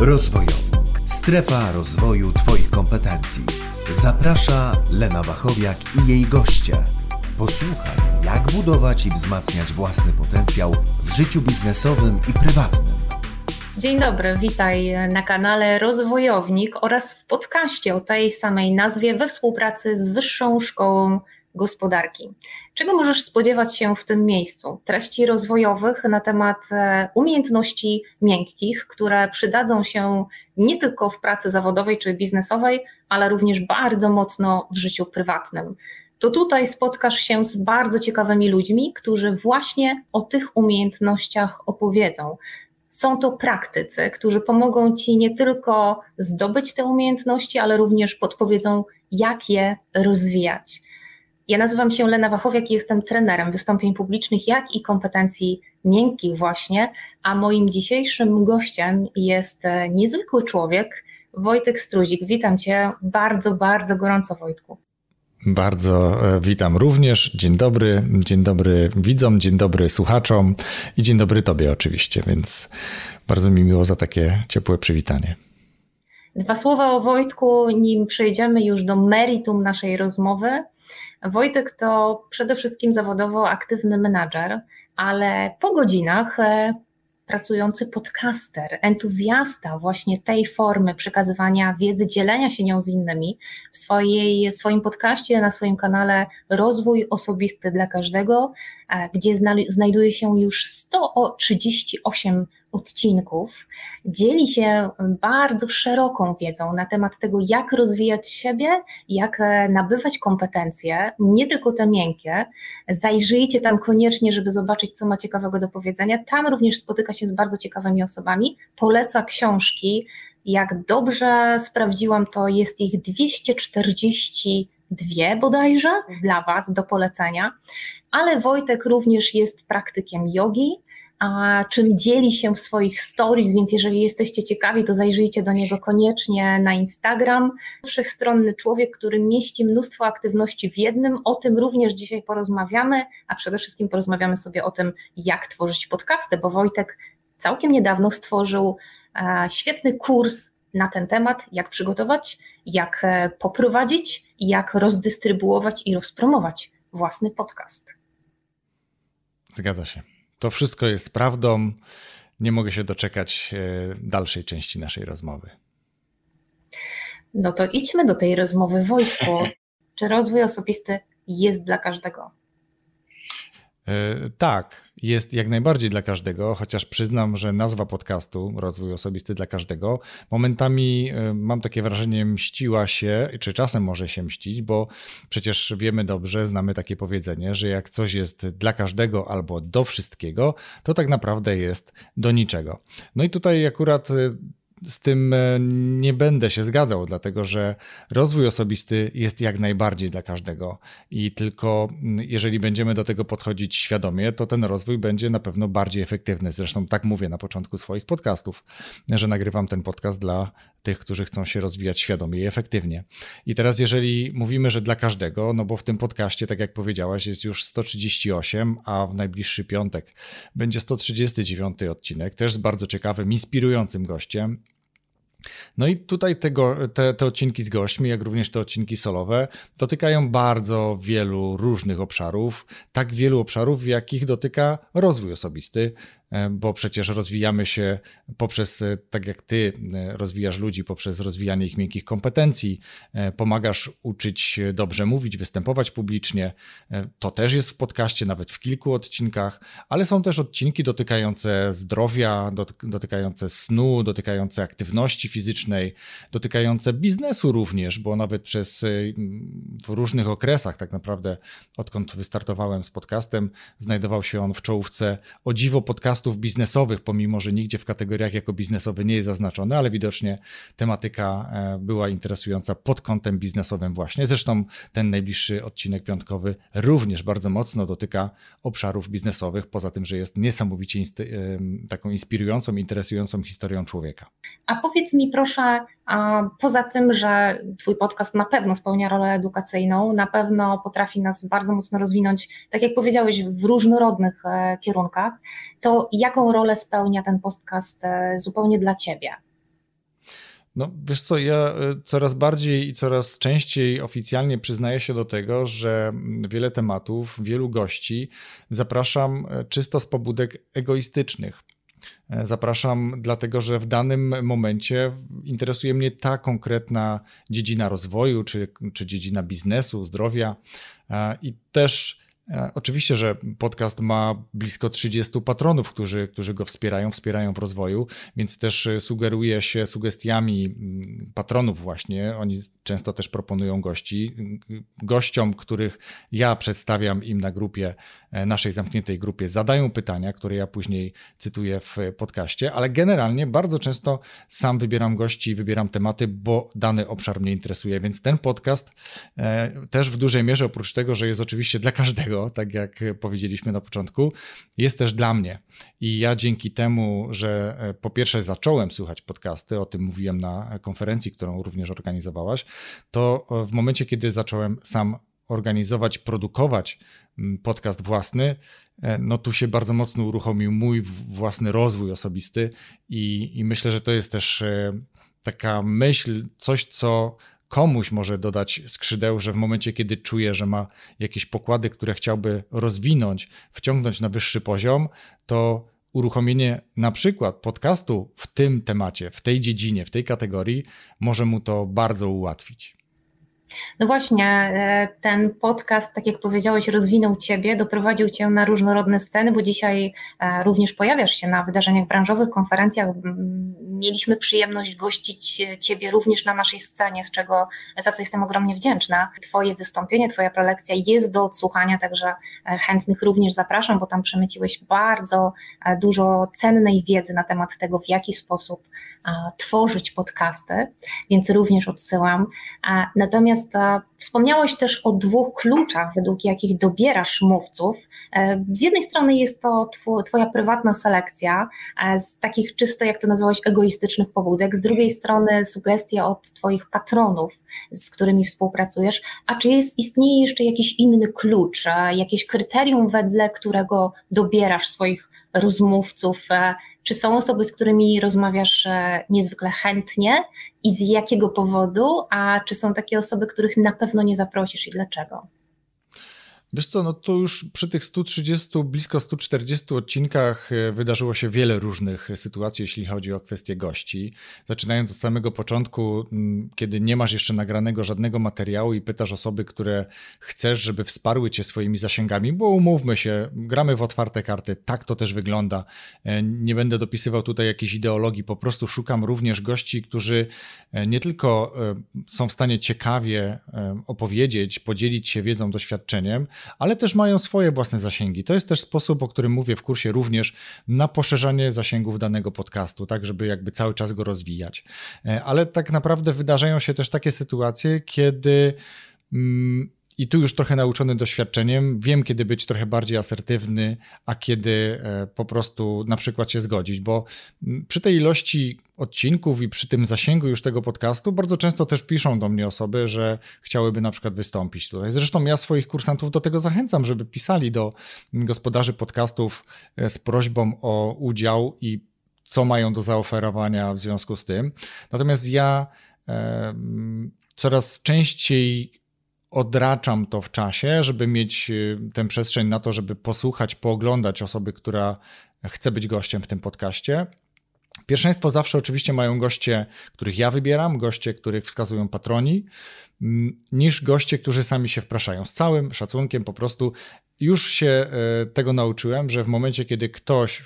Rozwojownik. Strefa rozwoju Twoich kompetencji. Zaprasza Lena Wachowiak i jej goście. Posłuchaj, jak budować i wzmacniać własny potencjał w życiu biznesowym i prywatnym. Dzień dobry, witaj na kanale Rozwojownik oraz w podcaście o tej samej nazwie we współpracy z Wyższą Szkołą gospodarki. Czego możesz spodziewać się w tym miejscu? Treści rozwojowych na temat e, umiejętności miękkich, które przydadzą się nie tylko w pracy zawodowej czy biznesowej, ale również bardzo mocno w życiu prywatnym. To tutaj spotkasz się z bardzo ciekawymi ludźmi, którzy właśnie o tych umiejętnościach opowiedzą. Są to praktycy, którzy pomogą ci nie tylko zdobyć te umiejętności, ale również podpowiedzą, jak je rozwijać. Ja nazywam się Lena Wachowiak i jestem trenerem wystąpień publicznych, jak i kompetencji miękkich właśnie, a moim dzisiejszym gościem jest e, niezwykły człowiek, Wojtek Struzik. Witam Cię bardzo, bardzo gorąco, Wojtku. Bardzo e, witam również. Dzień dobry, dzień dobry widzom, dzień dobry słuchaczom i dzień dobry Tobie oczywiście, więc bardzo mi miło za takie ciepłe przywitanie. Dwa słowa o Wojtku, nim przejdziemy już do meritum naszej rozmowy. Wojtek to przede wszystkim zawodowo aktywny menadżer, ale po godzinach e, pracujący podcaster, entuzjasta właśnie tej formy przekazywania wiedzy, dzielenia się nią z innymi w swojej, swoim podcaście, na swoim kanale Rozwój Osobisty dla Każdego, e, gdzie znajduje się już 138 odcinków dzieli się bardzo szeroką wiedzą na temat tego, jak rozwijać siebie, jak e, nabywać kompetencje, nie tylko te miękkie. Zajrzyjcie tam koniecznie, żeby zobaczyć, co ma ciekawego do powiedzenia. Tam również spotyka się z bardzo ciekawymi osobami. Poleca książki. Jak dobrze sprawdziłam, to jest ich 242 bodajże dla Was do polecenia. Ale Wojtek również jest praktykiem jogi, a czym dzieli się w swoich stories, więc jeżeli jesteście ciekawi, to zajrzyjcie do niego koniecznie na Instagram. Wszechstronny człowiek, który mieści mnóstwo aktywności w jednym, o tym również dzisiaj porozmawiamy, a przede wszystkim porozmawiamy sobie o tym, jak tworzyć podcasty, bo Wojtek całkiem niedawno stworzył e, świetny kurs na ten temat, jak przygotować, jak e, poprowadzić, jak rozdystrybuować i rozpromować własny podcast. Zgadza się. To wszystko jest prawdą. Nie mogę się doczekać e, dalszej części naszej rozmowy. No to idźmy do tej rozmowy. Wojtku, czy rozwój osobisty jest dla każdego? E, tak, jest jak najbardziej dla każdego, chociaż przyznam, że nazwa podcastu Rozwój Osobisty dla każdego momentami e, mam takie wrażenie mściła się, czy czasem może się mścić, bo przecież wiemy dobrze, znamy takie powiedzenie, że jak coś jest dla każdego albo do wszystkiego, to tak naprawdę jest do niczego. No i tutaj akurat e, z tym e, nie będę się zgadzał, dlatego że rozwój osobisty jest jak najbardziej dla każdego i tylko mm, jeżeli będziemy do tego podchodzić świadomie, to ten rozwój będzie na pewno bardziej efektywny. Zresztą tak mówię na początku swoich podcastów, że nagrywam ten podcast dla tych, którzy chcą się rozwijać świadomie i efektywnie. I teraz, jeżeli mówimy, że dla każdego, no bo w tym podcaście, tak jak powiedziałaś, jest już 138, a w najbliższy piątek będzie 139 odcinek, też z bardzo ciekawym, inspirującym gościem. No i tutaj tego, te, te odcinki z gośćmi, jak również te odcinki solowe, dotykają bardzo wielu różnych obszarów, tak wielu obszarów, jakich dotyka rozwój osobisty, bo przecież rozwijamy się poprzez, e, tak jak ty e, rozwijasz ludzi, poprzez rozwijanie ich miękkich kompetencji, pomagasz uczyć dobrze mówić, występować publicznie. To też jest w podcaście, nawet w kilku odcinkach, ale są też odcinki dotykające zdrowia, dotykające snu, dotykające aktywności fizycznej, dotykające biznesu również, bo nawet przez w różnych okresach, tak naprawdę, odkąd wystartowałem z podcastem, znajdował się on w czołówce o dziwo podcastu podcastów biznesowych, pomimo że nigdzie w kategoriach jako biznesowy nie jest zaznaczony, ale widocznie tematyka e, była interesująca pod kątem biznesowym właśnie. Zresztą ten najbliższy odcinek piątkowy również bardzo mocno dotyka obszarów biznesowych, poza tym, że jest niesamowicie inst- taką inspirującą, interesującą historią człowieka. A powiedz mi proszę, poza tym, że Twój podcast na pewno spełnia rolę edukacyjną, na pewno potrafi nas bardzo mocno rozwinąć, tak jak powiedziałeś, w różnorodnych e, kierunkach, to jaką rolę spełnia ten podcast e, zupełnie dla Ciebie? No, wiesz co, ja e, coraz bardziej i coraz częściej oficjalnie przyznaję się do tego, że wiele tematów, wielu gości zapraszam e, czysto z pobudek egoistycznych. Zapraszam dlatego, że w danym momencie interesuje mnie ta konkretna dziedzina rozwoju, czy, czy dziedzina biznesu, zdrowia i też oczywiście, że podcast ma blisko 30 patronów, którzy, którzy go wspierają, wspierają w rozwoju, więc też e, sugeruje się sugestiami mm, patronów właśnie. Oni często też proponują gości. Gościom, których ja przedstawiam im na grupie, e, naszej zamkniętej grupie, zadają pytania, które ja później cytuję w podcaście, ale generalnie bardzo często sam wybieram gości, wybieram tematy, bo dany obszar mnie interesuje, więc ten podcast też w dużej mierze, oprócz tego, że jest oczywiście dla każdego, tak jak powiedzieliśmy na początku, jest też dla mnie. I ja dzięki temu, że e, po pierwsze zacząłem słuchać podcasty, o tym mówiłem na konferencji, którą również organizowałaś, to e, w momencie, kiedy zacząłem sam organizować, produkować mm, podcast własny, e, no tu się bardzo mocno uruchomił mój własny rozwój osobisty i, i myślę, że to jest też taka myśl, coś, co komuś może dodać skrzydeł, że w momencie, kiedy czuje, że ma jakieś pokłady, które chciałby rozwinąć, wciągnąć na wyższy poziom, to uruchomienie na przykład podcastu w tym temacie, w tej dziedzinie, w tej kategorii może mu to bardzo ułatwić. No właśnie, e, ten podcast, tak jak powiedziałeś, rozwinął Ciebie, doprowadził Cię na różnorodne sceny, bo dzisiaj e, również pojawiasz się na wydarzeniach branżowych, konferencjach. Mieliśmy przyjemność gościć Ciebie również na naszej scenie, z czego, za co jestem ogromnie wdzięczna. Twoje wystąpienie, Twoja prelekcja jest do odsłuchania, także e, chętnych również zapraszam, bo tam przemyciłeś bardzo dużo cennej wiedzy na temat tego, w jaki sposób tworzyć podcasty, więc również odsyłam. Natomiast wspomniałeś też o dwóch kluczach, według jakich dobierasz mówców. E, z jednej strony jest to Twoja prywatna selekcja e, z takich czysto, jak to nazwałeś, egoistycznych pobudek, z drugiej strony sugestie od Twoich patronów, z którymi współpracujesz. A czy jest, istnieje jeszcze jakiś inny klucz, e, jakieś kryterium, wedle którego dobierasz swoich rozmówców? Czy są osoby, z którymi rozmawiasz e, niezwykle chętnie i z jakiego powodu, a czy są takie osoby, których na pewno nie zaprosisz i dlaczego? Wiesz co, no to już przy tych 130, blisko 140 odcinkach e, wydarzyło się wiele różnych sytuacji, jeśli chodzi o kwestie gości. Zaczynając od samego początku, kiedy nie masz jeszcze nagranego żadnego materiału i pytasz osoby, które chcesz, żeby wsparły cię swoimi zasięgami, bo umówmy się, gramy w otwarte karty, tak to też wygląda. E, nie będę dopisywał tutaj jakiejś ideologii, po prostu szukam również gości, którzy e, nie tylko są w stanie ciekawie opowiedzieć, podzielić się wiedzą, doświadczeniem, ale też mają swoje własne zasięgi. To jest też sposób, o którym mówię w kursie również, na poszerzanie zasięgów danego podcastu, tak żeby jakby cały czas go rozwijać. E, ale tak naprawdę wydarzają się też takie sytuacje, kiedy. Mm, i tu już trochę nauczony doświadczeniem, wiem, kiedy być trochę bardziej asertywny, a kiedy e, po prostu na przykład się zgodzić, bo mm, przy tej ilości odcinków i przy tym zasięgu już tego podcastu bardzo często też piszą do mnie osoby, że chciałyby na przykład wystąpić tutaj. Zresztą ja swoich kursantów do tego zachęcam, żeby pisali do gospodarzy podcastów e, z prośbą o udział i co mają do zaoferowania w związku z tym. Natomiast ja e, coraz częściej odraczam to w czasie, żeby mieć y, tę przestrzeń na to, żeby posłuchać, pooglądać osoby, która chce być gościem w tym podcaście. Pierwszeństwo zawsze oczywiście mają goście, których ja wybieram, goście, których wskazują patroni, mm, niż goście, którzy sami się wpraszają. Z całym szacunkiem po prostu już się e, tego nauczyłem, że w momencie, kiedy ktoś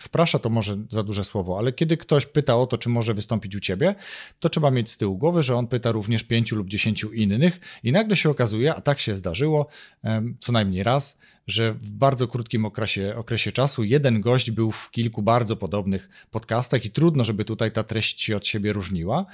wprasza, to może za duże słowo, ale kiedy ktoś pyta o to, czy może wystąpić u ciebie, to trzeba mieć z tyłu głowy, że on pyta również pięciu lub dziesięciu innych i nagle się okazuje, a tak się zdarzyło co najmniej raz, że w bardzo krótkim okresie, okresie czasu jeden gość był w kilku bardzo podobnych podcastach i trudno, żeby tutaj ta treść się od siebie różniła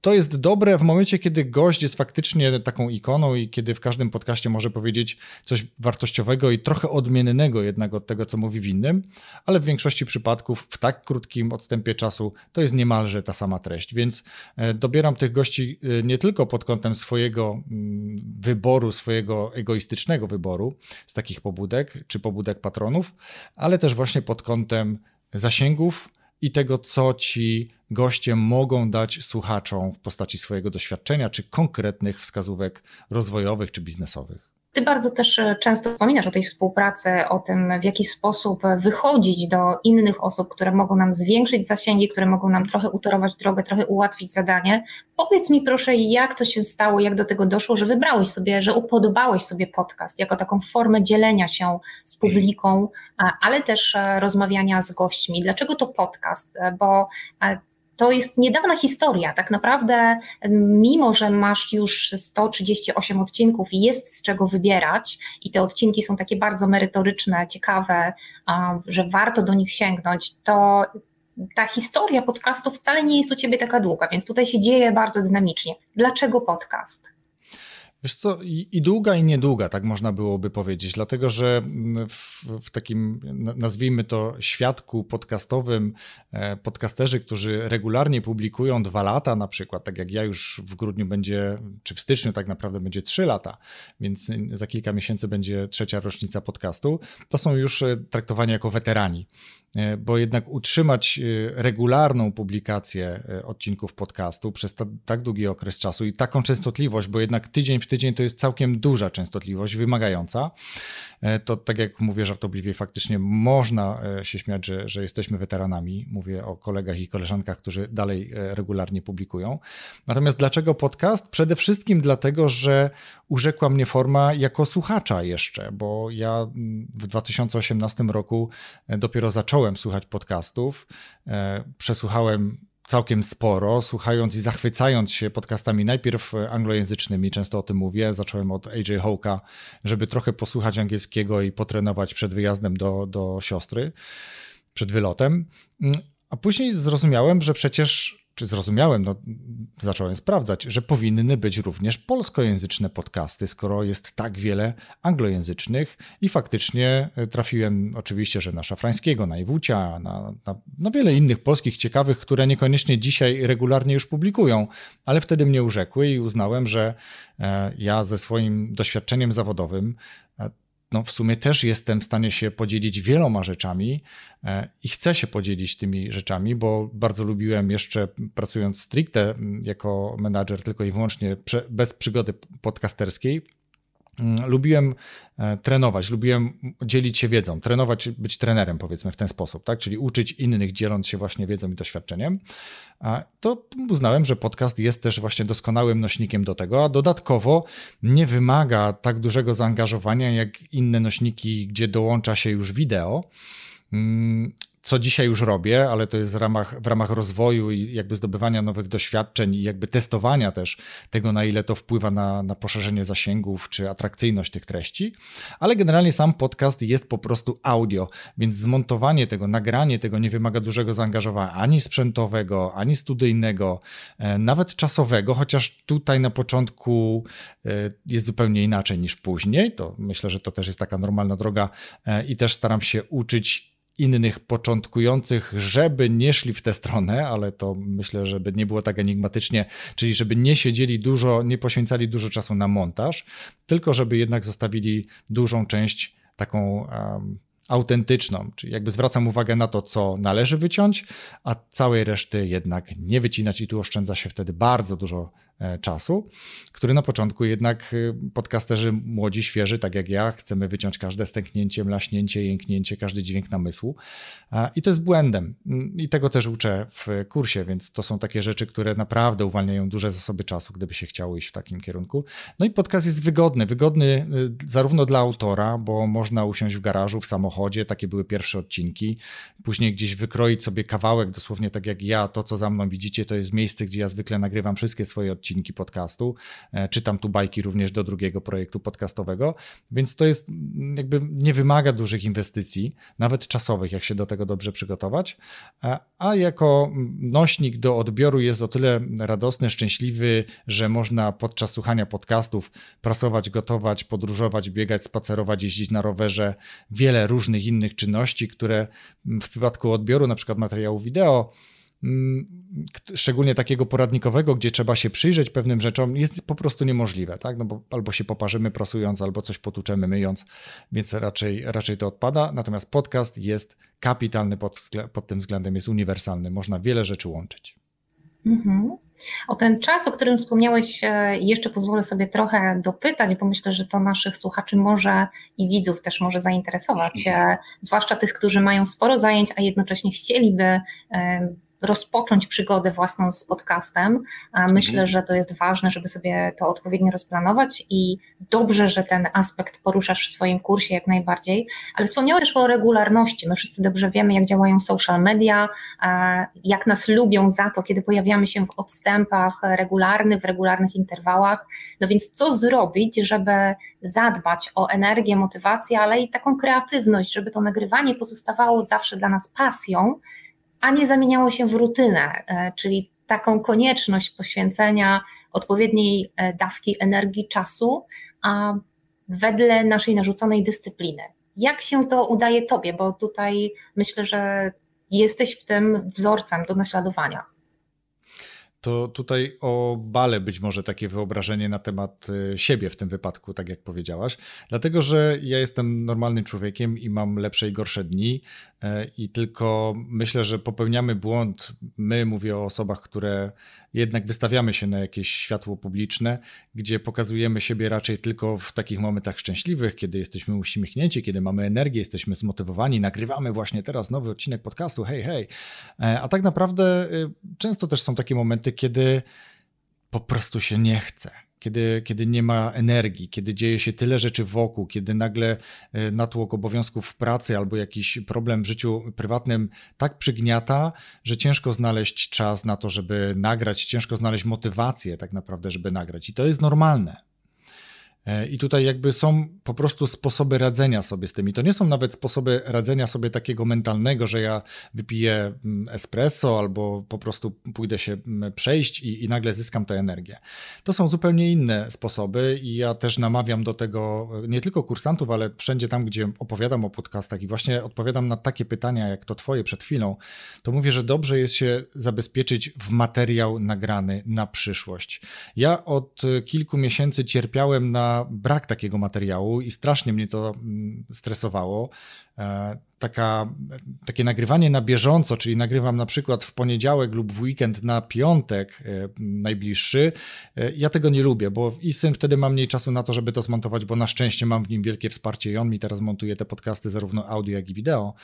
to jest dobre w momencie, kiedy gość jest faktycznie taką ikoną i kiedy w każdym podcaście może powiedzieć coś wartościowego i trochę odmiennego jednak od tego, co mówi w innym, ale w większości przypadków w tak krótkim odstępie czasu to jest niemalże ta sama treść, więc e, dobieram tych gości e, nie tylko pod kątem swojego mm, wyboru, swojego egoistycznego wyboru z takich pobudek czy pobudek patronów, ale też właśnie pod kątem zasięgów, i tego, co ci goście mogą dać słuchaczom w postaci swojego doświadczenia czy konkretnych wskazówek rozwojowych czy biznesowych. Ty bardzo też e, często wspominasz o tej współpracy, o tym, w jaki sposób wychodzić do innych osób, które mogą nam zwiększyć zasięgi, które mogą nam trochę utorować drogę, trochę ułatwić zadanie. Powiedz mi proszę, jak to się stało, jak do tego doszło, że wybrałeś sobie, że upodobałeś sobie podcast jako taką formę dzielenia się z publiką, ale też e, rozmawiania z gośćmi. Dlaczego to podcast? E, bo to jest niedawna historia. Tak naprawdę, mimo że masz już 138 odcinków i jest z czego wybierać, i te odcinki są takie bardzo merytoryczne, ciekawe, że warto do nich sięgnąć, to ta historia podcastu wcale nie jest u ciebie taka długa, więc tutaj się dzieje bardzo dynamicznie. Dlaczego podcast? Wiesz co, i, i, długa, i niedługa, tak można byłoby powiedzieć, dlatego że w, w, takim, nazwijmy to, świadku podcastowym, e, podcasterzy, którzy regularnie publikują dwa lata na przykład, tak jak ja już w grudniu będzie, czy w styczniu tak naprawdę będzie trzy lata, więc za kilka miesięcy będzie trzecia rocznica podcastu, to są już e, traktowani jako weterani. E, bo jednak utrzymać e, regularną publikację e, odcinków podcastu przez tak długi okres czasu i taką częstotliwość, bo jednak tydzień w tydzień to jest całkiem duża częstotliwość, wymagająca, to tak jak mówię żartobliwie, faktycznie można się śmiać, że, że jesteśmy weteranami. Mówię o kolegach i koleżankach, którzy dalej regularnie publikują. Natomiast dlaczego podcast? Przede wszystkim dlatego, że urzekła mnie forma jako słuchacza jeszcze, bo ja mm, w 2018 roku dopiero zacząłem zacząłem słuchać podcastów, e, przesłuchałem całkiem sporo, słuchając i zachwycając się podcastami najpierw anglojęzycznymi, często o tym mówię. Zacząłem od AJ Hołka, żeby trochę posłuchać angielskiego i potrenować przed wyjazdem do, do siostry, przed wylotem. Mm, a później zrozumiałem, że przecież czy zrozumiałem, no, zacząłem sprawdzać, że powinny być również polskojęzyczne podcasty, skoro jest tak wiele anglojęzycznych i faktycznie e, trafiłem oczywiście, że na Szafrańskiego, na Iwucia, na, na, na wiele innych polskich ciekawych, które niekoniecznie dzisiaj regularnie już publikują, ale wtedy mnie urzekły i uznałem, że e, ja ze swoim doświadczeniem zawodowym no w sumie też jestem w stanie się podzielić wieloma rzeczami e, i chcę się podzielić tymi rzeczami, bo bardzo lubiłem jeszcze pracując stricte jako menadżer tylko i wyłącznie bez przygody podcasterskiej, lubiłem e, trenować, lubiłem dzielić się wiedzą, trenować, być trenerem, powiedzmy w ten sposób, tak? czyli uczyć innych, dzieląc się właśnie wiedzą i doświadczeniem. To uznałem, że podcast jest też właśnie doskonałym nośnikiem do tego, a dodatkowo nie wymaga tak dużego zaangażowania jak inne nośniki, gdzie dołącza się już wideo mm, co dzisiaj już robię, ale to jest w ramach, w ramach rozwoju i jakby zdobywania nowych doświadczeń i jakby testowania też tego, na ile to wpływa na, na poszerzenie zasięgów czy atrakcyjność tych treści. Ale generalnie sam podcast jest po prostu audio, więc zmontowanie tego, nagranie tego nie wymaga dużego zaangażowania ani sprzętowego, ani studyjnego, e, nawet czasowego, chociaż tutaj na początku e, jest zupełnie inaczej niż później. To myślę, że to też jest taka normalna droga e, i też staram się uczyć innych początkujących, żeby nie szli w tę stronę, ale to myślę, żeby nie było tak enigmatycznie, czyli żeby nie siedzieli dużo, nie poświęcali dużo czasu na montaż, tylko żeby jednak zostawili dużą część taką um, autentyczną, czyli jakby zwracam uwagę na to, co należy wyciąć, a całej reszty jednak nie wycinać i tu oszczędza się wtedy bardzo dużo czasu, który na początku jednak y, podcasterzy młodzi, świeży, tak jak ja, chcemy wyciąć każde stęknięcie, mlaśnięcie, jęknięcie, każdy dźwięk namysłu. I to jest błędem. Mm, i tego też uczę w kursie, więc to są takie rzeczy, które naprawdę uwalniają duże zasoby czasu, gdyby się chciało iść w takim kierunku. No i podcast jest wygodny, wygodny y, zarówno dla autora, bo można usiąść w garażu, w samochodzie, takie były pierwsze odcinki, później gdzieś wykroić sobie kawałek, dosłownie tak jak ja, to co za mną widzicie, to jest miejsce, gdzie ja zwykle nagrywam wszystkie swoje odcinki, odcinki podcastu. E, czytam tu bajki również do drugiego projektu podcastowego, więc to jest mm, jakby nie wymaga dużych inwestycji, nawet czasowych, jak się do tego dobrze przygotować. E, a jako nośnik do odbioru jest o tyle radosny, szczęśliwy, że można podczas słuchania podcastów prasować, gotować, podróżować, biegać, spacerować, jeździć na rowerze, wiele różnych innych czynności, które w przypadku odbioru na przykład materiału wideo mm, szczególnie takiego poradnikowego, gdzie trzeba się przyjrzeć pewnym rzeczom, jest po prostu niemożliwe, tak? No bo albo się poparzymy prasując, albo coś potuczemy myjąc, więc raczej, raczej to odpada. Natomiast podcast jest kapitalny pod, pod tym względem, jest uniwersalny, można wiele rzeczy łączyć. Mhm. O ten czas, o którym wspomniałeś, e, jeszcze pozwolę sobie trochę dopytać, bo myślę, że to naszych słuchaczy może i widzów też może zainteresować, e, zwłaszcza tych, którzy mają sporo zajęć, a jednocześnie chcieliby rozpocząć przygodę własną z podcastem. Myślę, mhm. że to jest ważne, żeby sobie to odpowiednio rozplanować i dobrze, że ten aspekt poruszasz w swoim kursie jak najbardziej, ale wspomniałeś też o regularności. My wszyscy dobrze wiemy, jak działają social media, jak nas lubią za to, kiedy pojawiamy się w odstępach regularnych, w regularnych interwałach. No więc co zrobić, żeby zadbać o energię, motywację, ale i taką kreatywność, żeby to nagrywanie pozostawało zawsze dla nas pasją, a nie zamieniało się w rutynę, e, czyli taką konieczność poświęcenia odpowiedniej e, dawki energii, czasu, a wedle naszej narzuconej dyscypliny. Jak się to udaje Tobie? Bo tutaj myślę, że jesteś w tym wzorcem do naśladowania to tutaj o bale być może takie wyobrażenie na temat y, siebie w tym wypadku, tak jak powiedziałaś. Dlatego, że ja jestem normalnym człowiekiem i mam lepsze i gorsze dni e, i tylko myślę, że popełniamy błąd. My, mówię o osobach, które jednak wystawiamy się na jakieś światło publiczne, gdzie pokazujemy siebie raczej tylko w takich momentach szczęśliwych, kiedy jesteśmy uśmiechnięci, kiedy mamy energię, jesteśmy zmotywowani, nagrywamy właśnie teraz nowy odcinek podcastu, hej, hej. E, a tak naprawdę często też są takie momenty, kiedy po prostu się nie chce. Kiedy, kiedy nie ma energii, kiedy dzieje się tyle rzeczy wokół, kiedy nagle e, natłok obowiązków w pracy albo jakiś problem w życiu prywatnym tak przygniata, że ciężko znaleźć czas na to, żeby nagrać, ciężko znaleźć motywację tak naprawdę, żeby nagrać. I to jest normalne. E, I tutaj jakby są po prostu sposoby radzenia sobie z tym. I to nie są nawet sposoby radzenia sobie takiego mentalnego, że ja wypiję mm, espresso albo po prostu pójdę się mm, przejść i, i nagle zyskam tę energię. To są zupełnie inne sposoby i ja też namawiam do tego e, nie tylko kursantów, ale wszędzie tam, gdzie opowiadam o podcastach i właśnie odpowiadam na takie pytania, jak to twoje przed chwilą, to mówię, że dobrze jest się zabezpieczyć w materiał nagrany na przyszłość. Ja od e, kilku miesięcy cierpiałem na brak takiego materiału i strasznie mnie to mm, stresowało. E, taka, takie nagrywanie na bieżąco, czyli nagrywam na przykład w poniedziałek lub w weekend na piątek e, najbliższy, e, ja tego nie lubię, bo i syn wtedy ma mniej czasu na to, żeby to zmontować, bo na szczęście mam w nim wielkie wsparcie i on mi teraz montuje te podcasty zarówno audio, jak i wideo.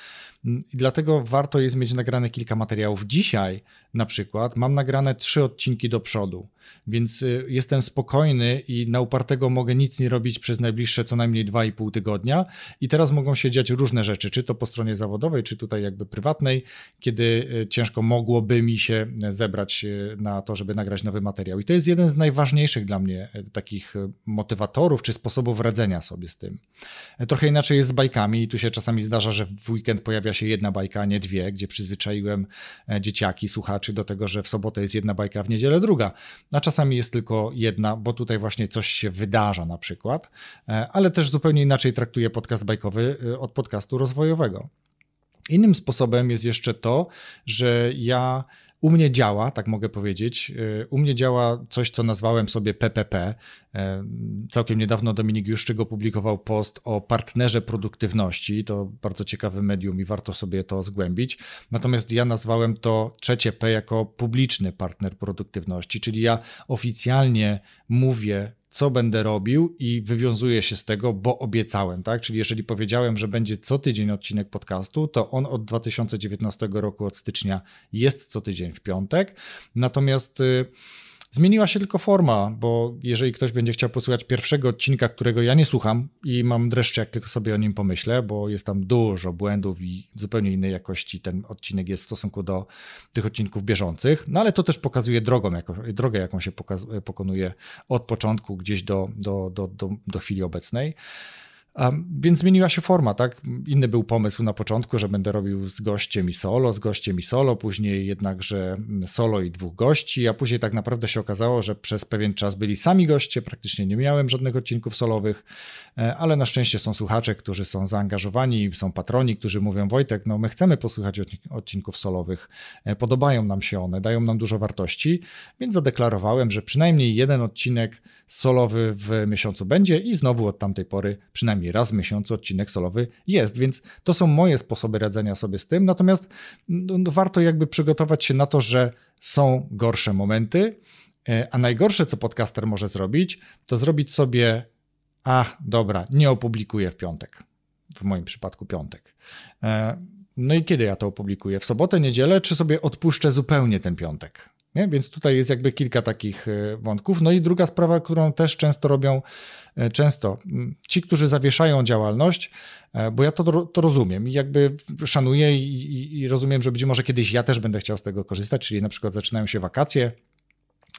Mm, I dlatego warto jest mieć nagrane kilka materiałów. Dzisiaj na przykład mam nagrane trzy odcinki do przodu, więc jestem spokojny i na upartego mogę nic nie robić przez najbliższe co najmniej 2,5 tygodnia i teraz mogą się dziać różne rzeczy, czy to po stronie zawodowej, czy tutaj jakby prywatnej, kiedy e, ciężko mogłoby mi się zebrać e, na to, żeby nagrać nowy materiał. I to jest jeden z najważniejszych dla mnie e, takich motywatorów, czy sposobów radzenia sobie z tym. Trochę inaczej jest z bajkami i tu się czasami zdarza, że w weekend pojawia się jedna bajka, a nie dwie, gdzie przyzwyczaiłem dzieciaki, słuchaczy do tego, że w sobotę jest jedna bajka, w niedzielę druga, a czasami jest tylko jedna, bo tutaj właśnie coś się wydarza na przykład, ale też zupełnie inaczej traktuję podcast bajkowy od podcastu rozwojowego. Innym sposobem jest jeszcze to, że ja u mnie działa, tak mogę powiedzieć, y, u mnie działa coś, co nazwałem sobie PPP. Y, całkiem niedawno Dominik Juszczyk opublikował post o partnerze produktywności. To bardzo ciekawe medium i warto sobie to zgłębić. Natomiast ja nazwałem to trzecie P jako publiczny partner produktywności, czyli ja oficjalnie mówię co będę robił i wywiązuję się z tego, bo obiecałem, tak? Czyli jeżeli powiedziałem, że będzie co tydzień odcinek podcastu, to on od 2019 roku, od stycznia jest co tydzień w piątek. Natomiast y, Zmieniła się tylko forma, bo jeżeli ktoś będzie chciał posłuchać pierwszego odcinka, którego ja nie słucham i mam dreszcze, jak tylko sobie o nim pomyślę, bo jest tam dużo błędów i zupełnie innej jakości ten odcinek jest w stosunku do tych odcinków bieżących, no ale to też pokazuje drogą, jako, drogę, jaką się pokonuje od początku gdzieś do, do, do, do, do chwili obecnej. Więc zmieniła się forma, tak? Inny był pomysł na początku, że będę robił z gościem i solo, z gościem i solo, później jednakże solo i dwóch gości, a później tak naprawdę się okazało, że przez pewien czas byli sami goście, praktycznie nie miałem żadnych odcinków solowych, e, ale na szczęście są słuchacze, którzy są zaangażowani, są patroni, którzy mówią Wojtek, no my chcemy posłuchać odcinków solowych, e, podobają nam się one, dają nam dużo wartości, więc zadeklarowałem, że przynajmniej jeden odcinek solowy w miesiącu będzie i znowu od tamtej pory przynajmniej przynajmniej raz w miesiącu odcinek solowy jest, więc to są moje sposoby radzenia sobie z tym. Natomiast no, no, warto jakby przygotować się na to, że są gorsze momenty, e, a najgorsze, co podcaster może zrobić, to zrobić sobie, a dobra, nie opublikuję w piątek. W moim przypadku piątek. E, no i kiedy ja to opublikuję? W sobotę, niedzielę, czy sobie odpuszczę zupełnie ten piątek? Nie? Więc tutaj jest jakby kilka takich e, wątków. No i druga sprawa, którą też często robią, e, często ci, którzy zawieszają działalność, e, bo ja to, to rozumiem i jakby szanuję i, i, i rozumiem, że być może kiedyś ja też będę chciał z tego korzystać, czyli na przykład zaczynają się wakacje,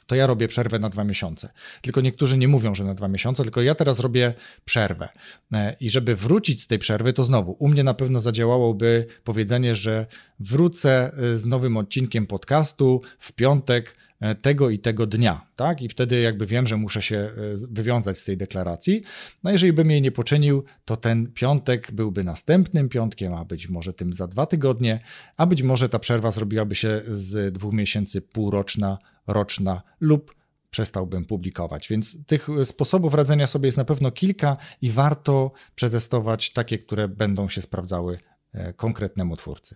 to ja robię przerwę na dwa miesiące. Tylko niektórzy nie mówią, że na dwa miesiące, tylko ja teraz robię przerwę. E, I żeby wrócić z tej przerwy, to znowu u mnie na pewno zadziałałoby powiedzenie, że wrócę e, z nowym odcinkiem podcastu w piątek E, tego i tego dnia, tak? I wtedy jakby wiem, że muszę się wywiązać z tej deklaracji. No jeżeli bym jej nie poczynił, to ten piątek byłby następnym piątkiem, a być może tym za dwa tygodnie, a być może ta przerwa zrobiłaby się z dwóch miesięcy półroczna, roczna lub przestałbym publikować. Więc tych sposobów radzenia sobie jest na pewno kilka i warto przetestować takie, które będą się sprawdzały e, konkretnemu twórcy.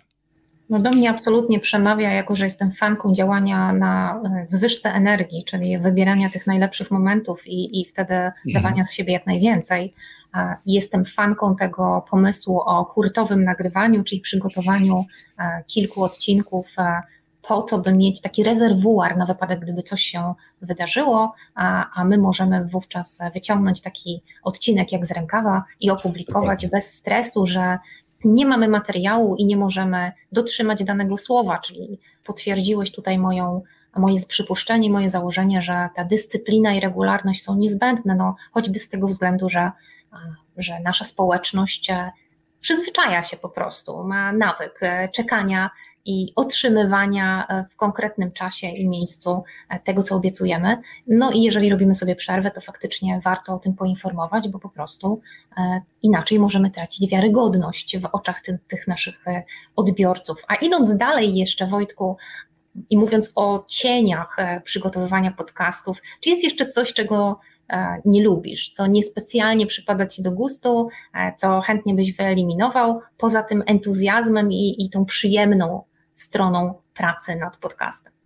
No do mnie absolutnie przemawia, jako że jestem fanką działania na e, zwyżce energii, czyli wybierania tych najlepszych momentów i, i wtedy mhm. dawania z siebie jak najwięcej. Jestem fanką tego pomysłu o hurtowym nagrywaniu, czyli przygotowaniu e, kilku odcinków e, po to, by mieć taki rezerwuar na wypadek, gdyby coś się wydarzyło, a, a my możemy wówczas wyciągnąć taki odcinek jak z rękawa i opublikować Dokładnie. bez stresu, że nie mamy materiału i nie możemy dotrzymać danego słowa, czyli potwierdziłeś tutaj moją, moje przypuszczenie, moje założenie, że ta dyscyplina i regularność są niezbędne, no, choćby z tego względu, że, że nasza społeczność e, przyzwyczaja się po prostu, ma nawyk e, czekania i otrzymywania e, w konkretnym czasie i miejscu e, tego, co obiecujemy. No i jeżeli robimy sobie przerwę, to faktycznie warto o tym poinformować, bo po prostu inaczej możemy tracić wiarygodność w oczach tych, tych naszych odbiorców. A idąc dalej jeszcze, Wojtku, i mówiąc o cieniach przygotowywania podcastów, czy jest jeszcze coś, czego nie lubisz, co niespecjalnie przypada Ci do gustu, co chętnie byś wyeliminował, poza tym entuzjazmem i, i tą przyjemną stroną pracy nad podcastem.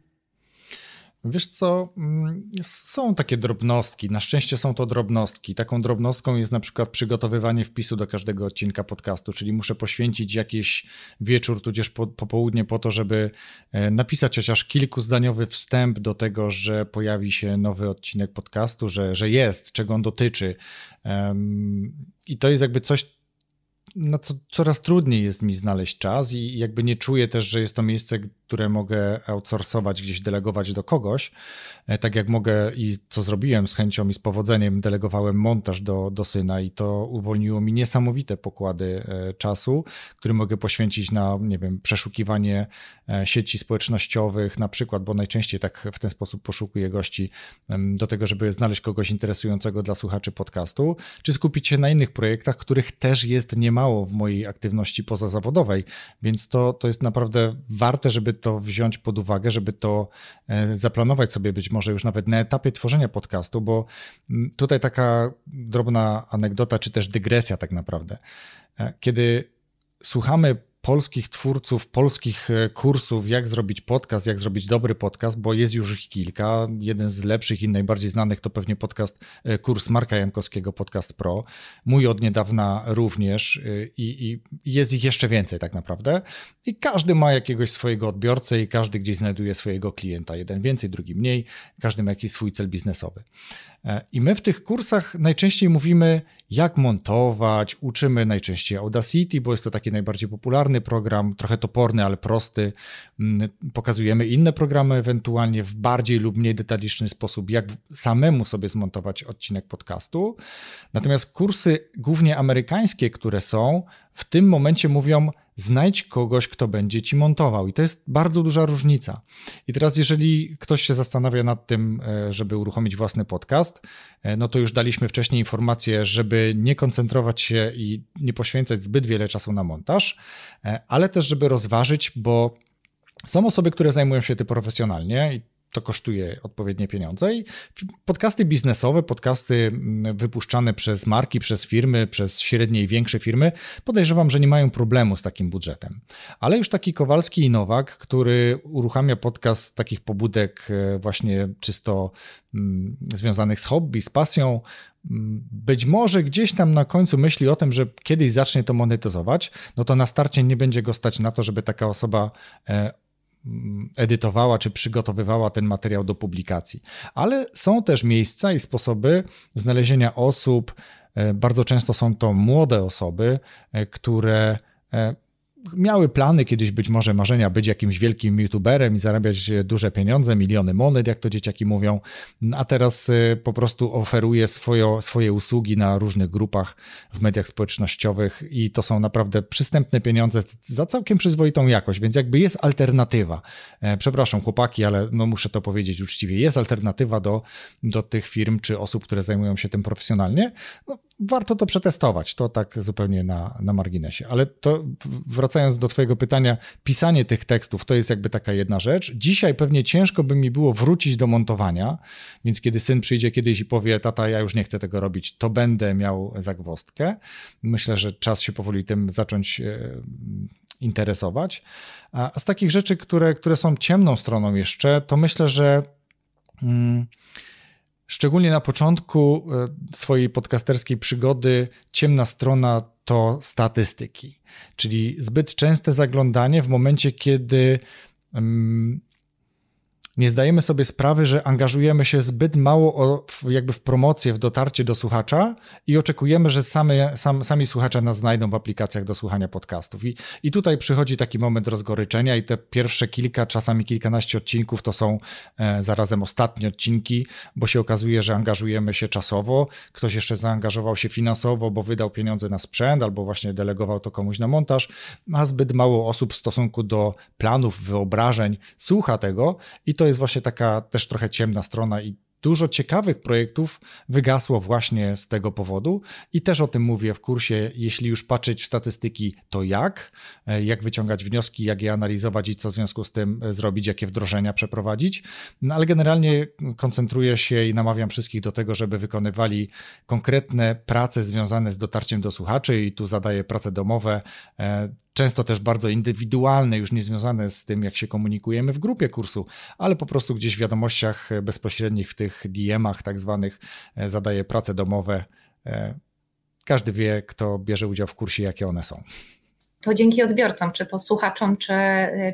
Wiesz co, mm, są takie drobnostki. Na szczęście są to drobnostki. Taką drobnostką jest na przykład przygotowywanie wpisu do każdego odcinka podcastu, czyli muszę poświęcić jakiś wieczór, tudzież po, popołudnie po to, żeby e, napisać chociaż kilkuzdaniowy wstęp do tego, że pojawi się nowy odcinek podcastu, że, że jest, czego on dotyczy. I to jest jakby coś, na co coraz trudniej jest mi znaleźć czas i jakby nie czuję też, że jest to miejsce, które mogę outsourcować, gdzieś delegować do kogoś, e, tak jak mogę i co zrobiłem z chęcią i z powodzeniem, delegowałem montaż do, do syna i to uwolniło mi niesamowite pokłady e, czasu, który mogę poświęcić na, nie wiem, przeszukiwanie e, sieci społecznościowych na przykład, bo najczęściej tak w ten sposób poszukuję gości do tego, żeby znaleźć kogoś interesującego dla słuchaczy podcastu, czy skupić się na innych projektach, których też jest niemało w mojej aktywności pozazawodowej, więc to, to jest naprawdę warte, żeby to wziąć pod uwagę, żeby to e, zaplanować sobie być może już nawet na etapie tworzenia podcastu, bo mm, tutaj taka drobna anegdota, czy też dygresja tak naprawdę. E, kiedy słuchamy polskich twórców, polskich e, kursów, jak zrobić podcast, jak zrobić dobry podcast, bo jest już ich kilka. Jeden z lepszych i najbardziej znanych to pewnie podcast, e, kurs Marka Jankowskiego, Podcast Pro. Mój od niedawna również e, i, i jest ich jeszcze więcej tak naprawdę. I każdy ma jakiegoś swojego odbiorcę i każdy gdzieś znajduje swojego klienta. Jeden więcej, drugi mniej. Każdy ma jakiś swój cel biznesowy. I my w tych kursach najczęściej mówimy, jak montować, uczymy najczęściej Audacity, bo jest to taki najbardziej popularny popularny program, trochę toporny, ale prosty. Mm, pokazujemy inne programy, ewentualnie w bardziej lub mniej detaliczny sposób, jak samemu sobie zmontować odcinek podcastu. Natomiast kursy, głównie amerykańskie, które są, w tym momencie mówią, znajdź kogoś, kto będzie ci montował. I to jest bardzo duża różnica. I teraz, jeżeli ktoś się zastanawia nad tym, e, żeby uruchomić własny podcast, e, no to już daliśmy wcześniej informację, żeby nie koncentrować się i nie poświęcać zbyt wiele czasu na montaż, e, ale też, żeby rozważyć, bo są osoby, które zajmują się tym profesjonalnie i to kosztuje odpowiednie pieniądze. I podcasty biznesowe, podcasty mm, wypuszczane przez marki, przez firmy, przez średnie i większe firmy, podejrzewam, że nie mają problemu z takim budżetem. Ale już taki Kowalski i Nowak, który uruchamia podcast takich pobudek e, właśnie czysto mm, związanych z hobby, z pasją, mm, być może gdzieś tam na końcu myśli o tym, że kiedyś zacznie to monetyzować, no to na starcie nie będzie go stać na to, żeby taka osoba e, edytowała czy przygotowywała ten materiał do publikacji. Ale są też miejsca i sposoby znalezienia osób, e, bardzo często są to młode osoby, e, które e, miały plany kiedyś być może marzenia być jakimś wielkim youtuberem i zarabiać duże pieniądze, miliony monet, jak to dzieciaki mówią, a teraz y, po prostu oferuje swoje, swoje usługi na różnych grupach w mediach społecznościowych i to są naprawdę przystępne pieniądze za całkiem przyzwoitą jakość, więc jakby jest alternatywa. E, przepraszam chłopaki, ale no muszę to powiedzieć uczciwie, jest alternatywa do, do tych firm czy osób, które zajmują się tym profesjonalnie. No, warto to przetestować, to tak zupełnie na, na marginesie. Ale to wracając do Twojego pytania, pisanie tych tekstów to jest jakby taka jedna rzecz. Dzisiaj pewnie ciężko by mi było wrócić do montowania, więc kiedy syn przyjdzie kiedyś i powie, tata, ja już nie chcę tego robić, to będę miał zagwostkę. Myślę, że czas się powoli tym zacząć e, interesować. A z takich rzeczy, które, które są ciemną stroną jeszcze, to myślę, że. Mm, Szczególnie na początku e, swojej podcasterskiej przygody ciemna strona to statystyki, czyli zbyt częste zaglądanie w momencie, kiedy nie zdajemy sobie sprawy, że angażujemy się zbyt mało o, jakby w promocję, w dotarcie do słuchacza i oczekujemy, że same, sam, sami słuchacze nas znajdą w aplikacjach do słuchania podcastów. I, I tutaj przychodzi taki moment rozgoryczenia i te pierwsze kilka, czasami kilkanaście odcinków to są e, zarazem ostatnie odcinki, bo się okazuje, że angażujemy się czasowo, ktoś jeszcze zaangażował się finansowo, bo wydał pieniądze na sprzęt albo właśnie delegował to komuś na montaż, a zbyt mało osób w stosunku do planów, wyobrażeń słucha tego i to jest właśnie taka też trochę ciemna strona i dużo ciekawych projektów wygasło właśnie z tego powodu i też o tym mówię w kursie. Jeśli już patrzeć w statystyki, to jak, e, jak wyciągać wnioski, jak je analizować i co w związku z tym e, zrobić, jakie wdrożenia przeprowadzić. No ale generalnie koncentruję się i namawiam wszystkich do tego, żeby wykonywali konkretne prace związane z dotarciem do słuchaczy i tu zadaję prace domowe e, często też bardzo indywidualne, już nie związane z tym, jak się komunikujemy w grupie kursu, ale po prostu gdzieś w wiadomościach bezpośrednich, w tych DM-ach tak zwanych, e, zadaję prace domowe. E, każdy wie, kto bierze udział w kursie, jakie one są. To dzięki odbiorcom, czy to słuchaczom, czy,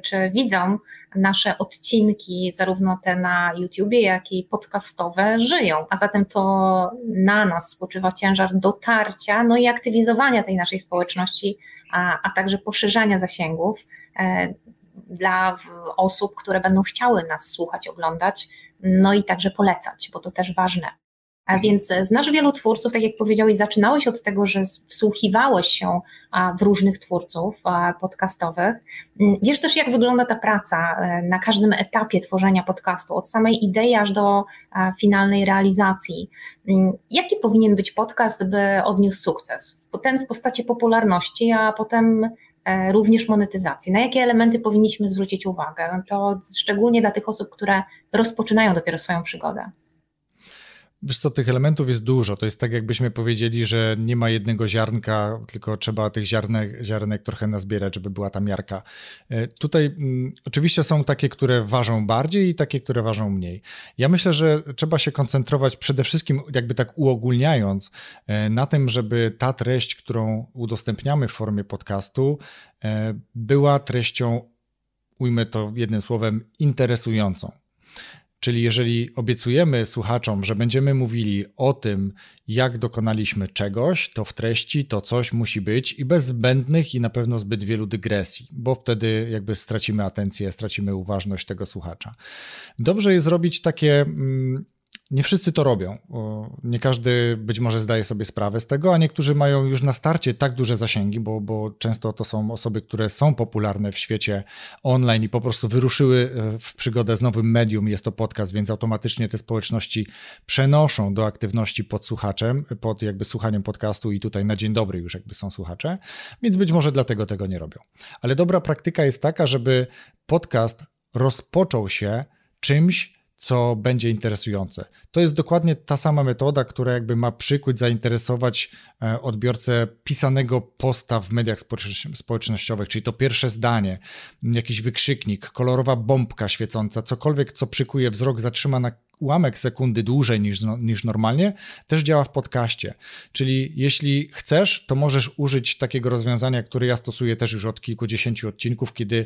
czy widzom, nasze odcinki, zarówno te na YouTubie, jak i podcastowe, żyją. A zatem to na nas spoczywa ciężar dotarcia, no i aktywizowania tej naszej społeczności a, a także poszerzania zasięgów e, dla osób, które będą chciały nas słuchać, oglądać, no i także polecać, bo to też ważne. A więc znasz wielu twórców, tak jak powiedziałeś, zaczynałeś od tego, że wsłuchiwałeś się w różnych twórców podcastowych. Wiesz też, jak wygląda ta praca e, na każdym etapie tworzenia podcastu, od samej idei aż do finalnej realizacji. Jaki powinien być podcast, by odniósł sukces? Ten w postaci popularności, a potem e, również monetyzacji. Na jakie elementy powinniśmy zwrócić uwagę? To szczególnie dla tych osób, które rozpoczynają dopiero swoją przygodę. Wiesz co, tych elementów jest dużo. To jest tak, jakbyśmy powiedzieli, że nie ma jednego ziarnka, tylko trzeba tych ziarnek, ziarnek trochę nazbierać, żeby była ta miarka. E, tutaj m, mm, oczywiście są takie, które ważą bardziej i takie, które ważą mniej. Ja myślę, że trzeba się koncentrować przede wszystkim, jakby tak uogólniając, e, na tym, żeby ta treść, którą udostępniamy w formie podcastu, e, była treścią, ujmę to jednym słowem, interesującą. Czyli jeżeli obiecujemy słuchaczom, że będziemy mówili o tym, jak dokonaliśmy czegoś, to w treści to coś musi być i bez zbędnych i na pewno zbyt wielu dygresji, bo wtedy jakby stracimy atencję, stracimy uważność tego słuchacza. Dobrze jest robić takie. Mm, nie wszyscy to robią. Nie każdy być może zdaje sobie sprawę z tego, a niektórzy mają już na starcie tak duże zasięgi, bo, bo często to są osoby, które są popularne w świecie online i po prostu wyruszyły e, w przygodę z nowym medium. Jest to podcast, więc automatycznie te społeczności przenoszą do aktywności pod słuchaczem, pod jakby słuchaniem podcastu i tutaj na dzień dobry już jakby są słuchacze, więc być może dlatego tego nie robią. Ale dobra praktyka jest taka, żeby podcast rozpoczął się czymś, co będzie interesujące. To jest dokładnie ta sama metoda, która jakby ma przykuć, zainteresować e, odbiorcę pisanego posta w mediach społecznościowych, czyli to pierwsze zdanie, jakiś wykrzyknik, kolorowa bombka świecąca, cokolwiek, co przykuje wzrok, zatrzyma na ułamek sekundy dłużej niż, no, niż normalnie, też działa w podcaście. Czyli jeśli chcesz, to możesz użyć takiego rozwiązania, które ja stosuję też już od kilkudziesięciu odcinków, kiedy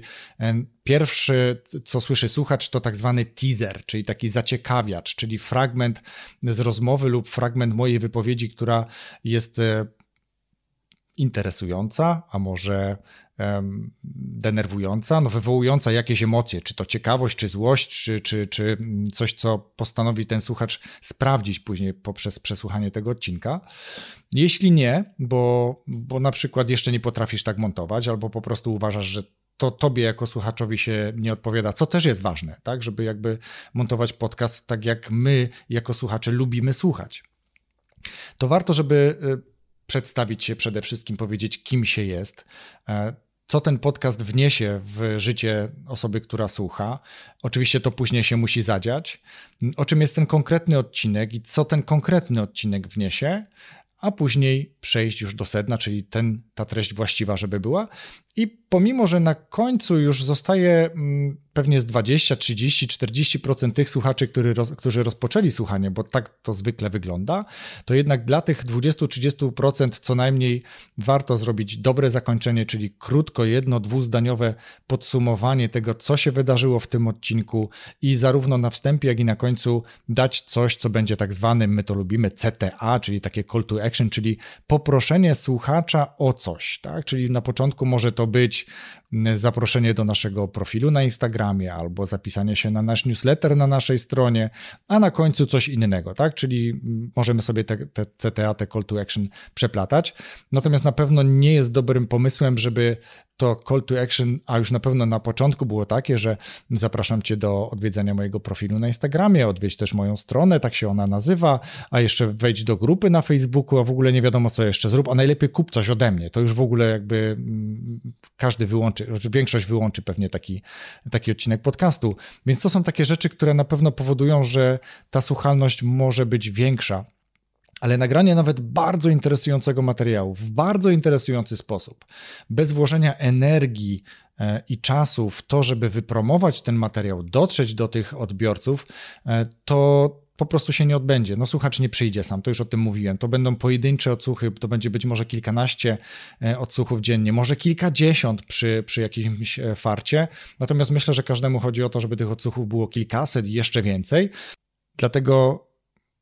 pierwszy, co słyszy słuchacz, to tak zwany teaser, czyli taki zaciekawiacz, czyli fragment z rozmowy lub fragment mojej wypowiedzi, która jest e, interesująca, a może denerwująca, no wywołująca jakieś emocje, czy to ciekawość, czy złość, czy, czy, czy coś, co postanowi ten słuchacz sprawdzić później poprzez przesłuchanie tego odcinka. Jeśli nie, bo, bo na przykład jeszcze nie potrafisz tak montować, albo po prostu uważasz, że to tobie jako słuchaczowi się nie odpowiada, co też jest ważne, tak, żeby jakby montować podcast tak jak my jako słuchacze lubimy słuchać. To warto, żeby y, przedstawić się przede wszystkim, powiedzieć, kim się jest, e, co ten podcast wniesie w życie osoby, która słucha. Oczywiście to później się musi zadziać. O czym jest ten konkretny odcinek i co ten konkretny odcinek wniesie, a później przejść już do sedna, czyli ten, ta treść właściwa, żeby była. I pomimo, że na końcu już zostaje mm, pewnie z 20, 30, 40% tych słuchaczy, roz, którzy rozpoczęli słuchanie, bo tak to zwykle wygląda, to jednak dla tych 20-30% co najmniej warto zrobić dobre zakończenie, czyli krótko, jedno, dwuzdaniowe podsumowanie tego, co się wydarzyło w tym odcinku i zarówno na wstępie, jak i na końcu dać coś, co będzie tak zwanym, my to lubimy, CTA, czyli takie call to action, czyli poproszenie słuchacza o coś, tak? Czyli na początku może to być zaproszenie do naszego profilu na Instagramie albo zapisanie się na nasz newsletter na naszej stronie, a na końcu coś innego, tak? Czyli możemy sobie te, te CTA, te call to action przeplatać. Natomiast na pewno nie jest dobrym pomysłem, żeby to call to action, a już na pewno na początku było takie, że zapraszam Cię do odwiedzenia mojego profilu na Instagramie, odwiedź też moją stronę, tak się ona nazywa, a jeszcze wejdź do grupy na Facebooku, a w ogóle nie wiadomo co jeszcze zrób, a najlepiej kup coś ode mnie. To już w ogóle jakby każdy wyłączy, znaczy większość wyłączy pewnie taki, taki odcinek podcastu. Więc to są takie rzeczy, które na pewno powodują, że ta słuchalność może być większa ale nagranie nawet bardzo interesującego materiału w bardzo interesujący sposób, bez włożenia energii e, i czasu w to, żeby wypromować ten materiał, dotrzeć do tych odbiorców, e, to po prostu się nie odbędzie. No słuchacz nie przyjdzie sam, to już o tym mówiłem. To będą pojedyncze odsłuchy, to będzie być może kilkanaście e, odsłuchów dziennie, może kilkadziesiąt przy, przy jakimś farcie. Natomiast myślę, że każdemu chodzi o to, żeby tych odsłuchów było kilkaset i jeszcze więcej. Dlatego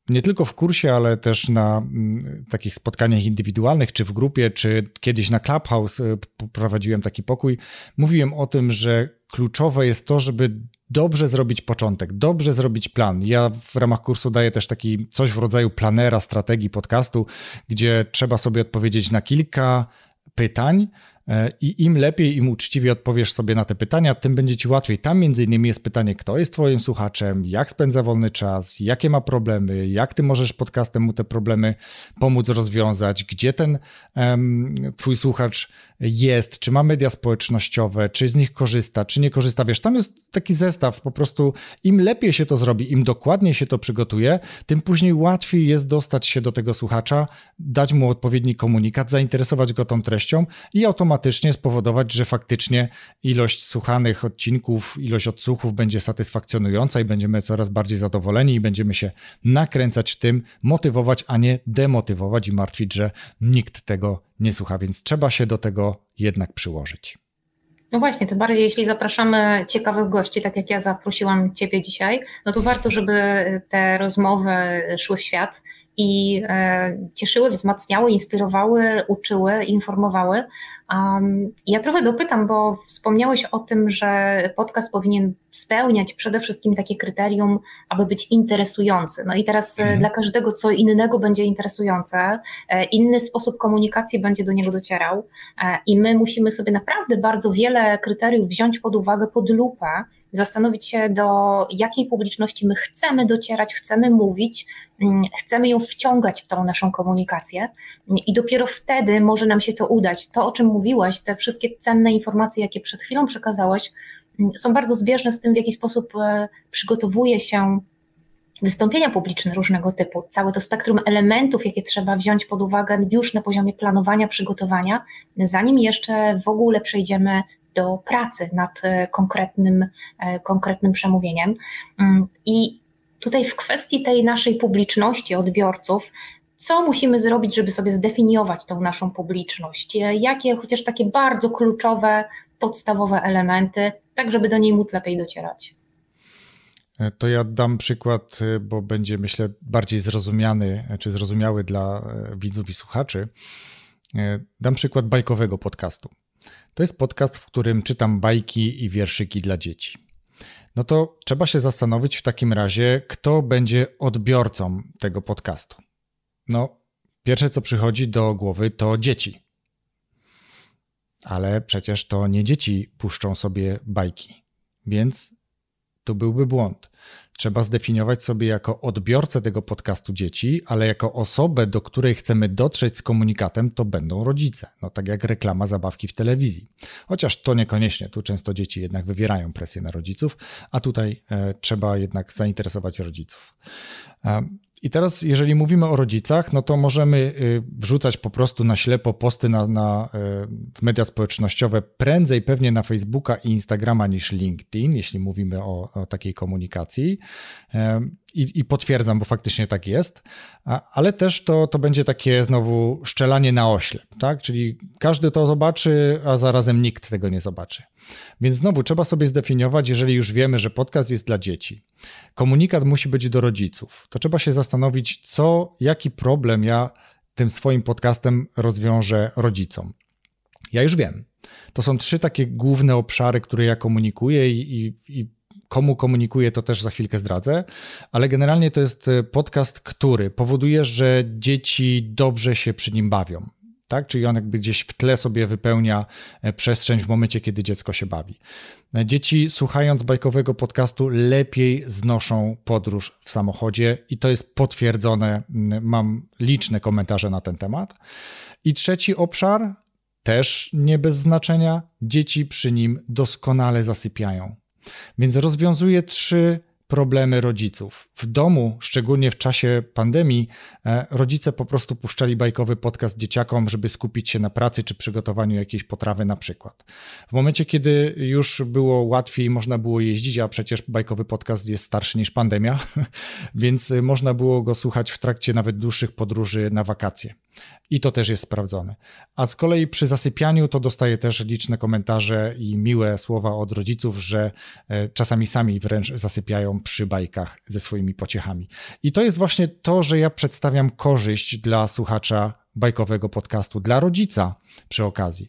nie tylko w kursie, ale też na mm, takich spotkaniach indywidualnych, czy w grupie, czy kiedyś na Clubhouse y, prowadziłem taki pokój. Mówiłem o tym, że kluczowe jest to, żeby dobrze zrobić początek, dobrze zrobić plan. Ja w ramach kursu daję też taki coś w rodzaju planera strategii podcastu, gdzie trzeba sobie odpowiedzieć na kilka pytań, I im lepiej, im uczciwie odpowiesz sobie na te pytania, tym będzie ci łatwiej. Tam między innymi jest pytanie, kto jest twoim słuchaczem, jak spędza wolny czas, jakie ma problemy, jak ty możesz podcastem mu te problemy pomóc rozwiązać, gdzie ten um, twój słuchacz jest, czy ma media społecznościowe, czy z nich korzysta, czy nie korzysta. Wiesz, tam jest taki zestaw, po prostu im lepiej się to zrobi, im dokładniej się to przygotuje, tym później łatwiej jest dostać się do tego słuchacza, dać mu odpowiedni komunikat, zainteresować go tą treścią i automatycznie spowodować, że faktycznie ilość słuchanych odcinków, ilość odsłuchów będzie satysfakcjonująca i będziemy coraz bardziej zadowoleni i będziemy się nakręcać w tym, motywować, a nie demotywować i martwić, że nikt tego nie słucha, więc trzeba się do tego jednak przyłożyć. No właśnie, tym bardziej jeśli zapraszamy ciekawych gości, tak jak ja zaprosiłam Ciebie dzisiaj, no to warto, żeby te rozmowy szły w świat i e, cieszyły, wzmacniały, inspirowały, uczyły, informowały. Um, ja trochę dopytam, bo wspomniałeś o tym, że podcast powinien spełniać przede wszystkim takie kryterium, aby być interesujący. No i teraz e, mhm. dla każdego co innego będzie interesujące, e, inny sposób komunikacji będzie do niego docierał i my musimy sobie naprawdę bardzo wiele kryteriów wziąć pod uwagę, pod lupę, zastanowić się, do jakiej publiczności my chcemy docierać, chcemy mówić, mm, chcemy ją wciągać w tą naszą komunikację i dopiero wtedy może nam się to udać. To, o czym mówiłaś, te wszystkie cenne informacje, jakie przed chwilą przekazałeś, mm, są bardzo zbieżne z tym, w jaki sposób e, przygotowuje się wystąpienia publiczne różnego typu, całe to spektrum elementów, jakie trzeba wziąć pod uwagę już na poziomie planowania, przygotowania, zanim jeszcze w ogóle przejdziemy do pracy nad e, konkretnym, e, konkretnym przemówieniem. Mm, I tutaj w kwestii tej naszej publiczności, odbiorców, co musimy zrobić, żeby sobie zdefiniować tą naszą publiczność? E, jakie chociaż takie bardzo kluczowe, podstawowe elementy, tak żeby do niej móc lepiej docierać? To ja dam przykład, bo będzie myślę bardziej zrozumiany czy zrozumiały dla widzów i słuchaczy. Dam przykład bajkowego podcastu. To jest podcast, w którym czytam bajki i wierszyki dla dzieci. No to trzeba się zastanowić w takim razie, kto będzie odbiorcą tego podcastu. No, pierwsze co przychodzi do głowy to dzieci. Ale przecież to nie dzieci puszczą sobie bajki, więc to byłby błąd trzeba zdefiniować sobie jako odbiorcę tego podcastu dzieci, ale jako osobę, do której chcemy dotrzeć z komunikatem, to będą rodzice. No tak jak reklama zabawki w telewizji. Chociaż to niekoniecznie, tu często dzieci jednak wywierają presję na rodziców, a tutaj e, trzeba jednak zainteresować rodziców. E, i teraz, jeżeli mówimy o rodzicach, no to możemy y, wrzucać po prostu na ślepo posty na, na, y, w media społecznościowe, prędzej pewnie na Facebooka i Instagrama niż LinkedIn, jeśli mówimy o, o takiej komunikacji. I, I, potwierdzam, bo faktycznie tak jest, ale też to, to będzie takie znowu szczelanie na oślep, tak? Czyli każdy to zobaczy, a zarazem nikt tego nie zobaczy. Więc znowu trzeba sobie zdefiniować, jeżeli już wiemy, że podcast jest dla dzieci, komunikat musi być do rodziców, to trzeba się zastanowić, co, jaki problem ja tym swoim podcastem rozwiążę rodzicom. Ja już wiem. To są trzy takie główne obszary, które ja komunikuję i, i, i komu komunikuję, to też za chwilkę zdradzę, ale generalnie to jest podcast, który powoduje, że dzieci dobrze się przy nim bawią tak? Czyli on jakby gdzieś w tle sobie wypełnia e, przestrzeń w momencie, kiedy dziecko się bawi. E, dzieci słuchając bajkowego podcastu lepiej znoszą podróż w samochodzie i to jest potwierdzone. Mam liczne komentarze na ten temat. I trzeci obszar, też nie bez znaczenia, dzieci przy nim doskonale zasypiają. Więc rozwiązuje trzy problemy rodziców. W domu, szczególnie w czasie pandemii, e, rodzice po prostu puszczali bajkowy podcast dzieciakom, żeby skupić się na pracy czy przygotowaniu jakiejś potrawy na przykład. W momencie, kiedy już było łatwiej, można było jeździć, a przecież bajkowy podcast jest starszy niż pandemia, więc można było go słuchać w trakcie nawet dłuższych podróży na wakacje. I to też jest sprawdzone. A z kolei przy zasypianiu to dostaję też liczne komentarze i miłe słowa od rodziców, że e, czasami sami wręcz zasypiają przy bajkach ze swoimi pociechami. I to jest właśnie to, że ja przedstawiam korzyść dla słuchacza bajkowego podcastu, dla rodzica przy okazji.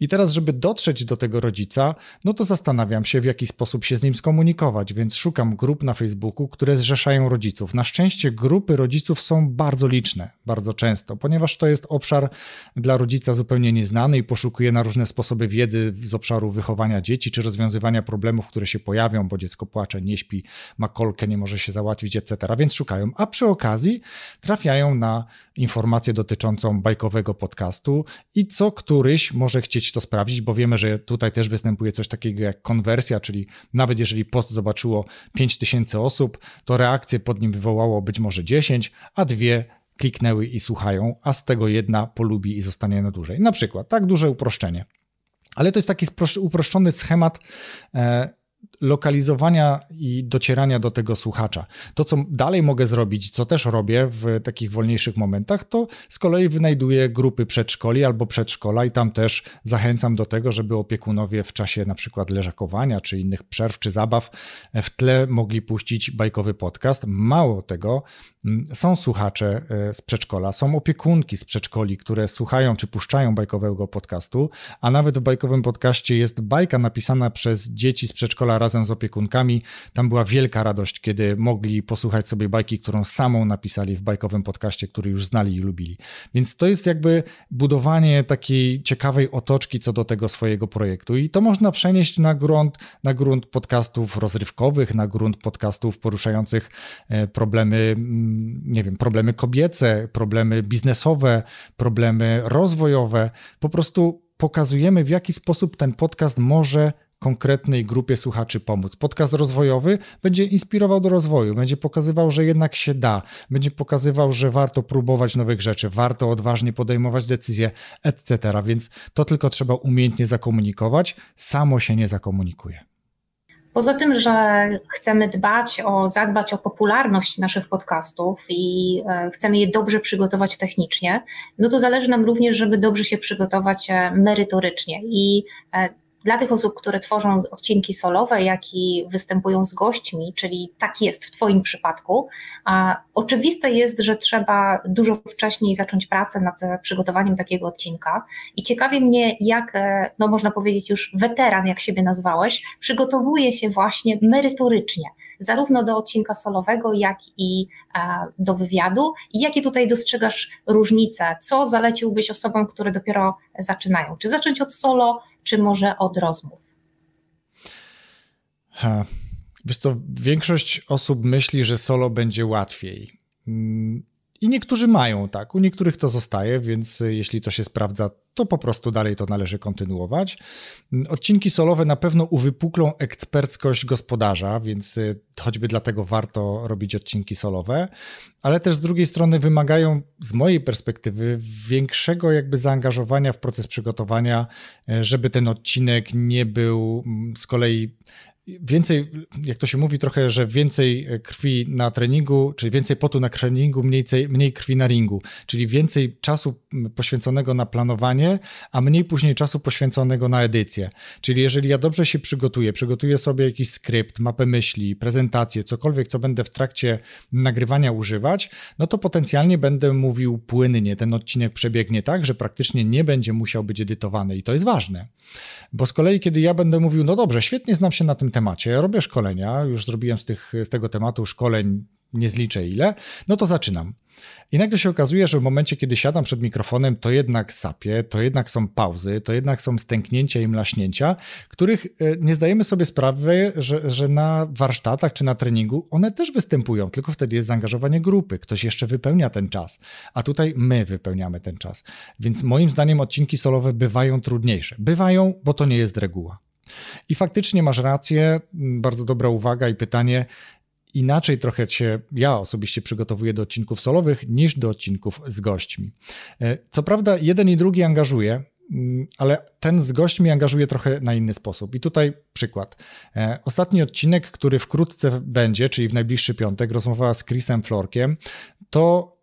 I teraz, żeby dotrzeć do tego rodzica, no to zastanawiam się, w jaki sposób się z nim skomunikować, więc szukam grup na Facebooku, które zrzeszają rodziców. Na szczęście grupy rodziców są bardzo liczne, bardzo często, ponieważ to jest obszar dla rodzica zupełnie nieznany i poszukuje na różne sposoby wiedzy z obszaru wychowania dzieci czy rozwiązywania problemów, które się pojawią, bo dziecko płacze, nie śpi, ma kolkę, nie może się załatwić, etc. Więc szukają, a przy okazji trafiają na informację dotyczącą bajkowego podcastu i co któryś może chcieć to sprawdzić, bo wiemy, że tutaj też występuje coś takiego jak konwersja, czyli nawet jeżeli post zobaczyło 5000 osób, to reakcję pod nim wywołało być może 10, a dwie kliknęły i słuchają, a z tego jedna polubi i zostanie na dłużej. Na przykład, tak duże uproszczenie. Ale to jest taki uproszczony schemat. Lokalizowania i docierania do tego słuchacza. To, co dalej mogę zrobić, co też robię w takich wolniejszych momentach, to z kolei wynajduję grupy przedszkoli albo przedszkola i tam też zachęcam do tego, żeby opiekunowie w czasie na przykład leżakowania czy innych przerw czy zabaw w tle mogli puścić bajkowy podcast. Mało tego, mm, są słuchacze e, z przedszkola, są opiekunki z przedszkoli, które słuchają czy puszczają bajkowego podcastu, a nawet w bajkowym podcaście jest bajka napisana przez dzieci z przedszkola razem z opiekunkami. Tam była wielka radość, kiedy mogli posłuchać sobie bajki, którą samą napisali w bajkowym podcaście, który już znali i lubili. Więc to jest jakby budowanie takiej ciekawej otoczki co do tego swojego projektu i to można przenieść na grunt, na grunt podcastów rozrywkowych, na grunt podcastów poruszających e, problemy, mm, nie wiem, problemy kobiece, problemy biznesowe, problemy rozwojowe. Po prostu pokazujemy, w jaki sposób ten podcast może konkretnej grupie słuchaczy pomóc. Podcast rozwojowy będzie inspirował do rozwoju, będzie pokazywał, że jednak się da, będzie pokazywał, że warto próbować nowych rzeczy, warto odważnie podejmować decyzje, etc. Więc to tylko trzeba umiejętnie zakomunikować, samo się nie zakomunikuje. Poza tym, że chcemy dbać o, zadbać o popularność naszych podcastów i e, chcemy je dobrze przygotować technicznie, no to zależy nam również, żeby dobrze się przygotować e, merytorycznie. I e, dla tych osób, które tworzą odcinki solowe, jak i występują z gośćmi, czyli tak jest w Twoim przypadku, oczywiste jest, że trzeba dużo wcześniej zacząć pracę nad przygotowaniem takiego odcinka. I ciekawi mnie, jak, e, no można powiedzieć już weteran, jak siebie nazwałeś, przygotowuje się właśnie merytorycznie zarówno do odcinka solowego, jak i e, do wywiadu. I jakie tutaj dostrzegasz różnice? Co zaleciłbyś osobom, które dopiero zaczynają? Czy zacząć od solo, czy może od rozmów? Ha. Wiesz co, większość osób myśli, że solo będzie łatwiej. Mm, I niektórzy mają tak, u niektórych to zostaje, więc jeśli to się sprawdza, to po prostu dalej to należy kontynuować. Odcinki solowe na pewno uwypuklą eksperckość gospodarza, więc y, choćby dlatego warto robić odcinki solowe, ale też z drugiej strony wymagają z mojej perspektywy większego jakby zaangażowania w proces przygotowania, y, żeby ten odcinek nie był mm, z kolei więcej, jak to się mówi trochę, że więcej krwi na treningu, czyli więcej potu na treningu, mniej, mniej krwi na ringu, czyli więcej czasu poświęconego na planowanie, a mniej później czasu poświęconego na edycję. Czyli jeżeli ja dobrze się przygotuję, przygotuję sobie jakiś skrypt, mapę myśli, prezentację, cokolwiek, co będę w trakcie nagrywania używać, no to potencjalnie będę mówił płynnie. Ten odcinek przebiegnie tak, że praktycznie nie będzie musiał być edytowany i to jest ważne. Bo z kolei, kiedy ja będę mówił, no dobrze, świetnie znam się na tym temacie, robię szkolenia, już zrobiłem z, tych, z tego tematu szkoleń nie zliczę ile, no to zaczynam. I nagle się okazuje, że w momencie, kiedy siadam przed mikrofonem, to jednak sapie, to jednak są pauzy, to jednak są stęknięcia i mlaśnięcia, których e, nie zdajemy sobie sprawy, że, że na warsztatach czy na treningu one też występują, tylko wtedy jest zaangażowanie grupy, ktoś jeszcze wypełnia ten czas, a tutaj my wypełniamy ten czas. Więc moim zdaniem odcinki solowe bywają trudniejsze. Bywają, bo to nie jest reguła. I faktycznie masz rację, bardzo dobra uwaga i pytanie, inaczej trochę się ja osobiście przygotowuję do odcinków solowych niż do odcinków z gośćmi. E, co prawda, jeden i drugi angażuje, ale ten z gośćmi angażuje trochę na inny sposób. I tutaj przykład. E, ostatni odcinek, który wkrótce będzie, czyli w najbliższy piątek, rozmowa z Chrisem Florkiem, to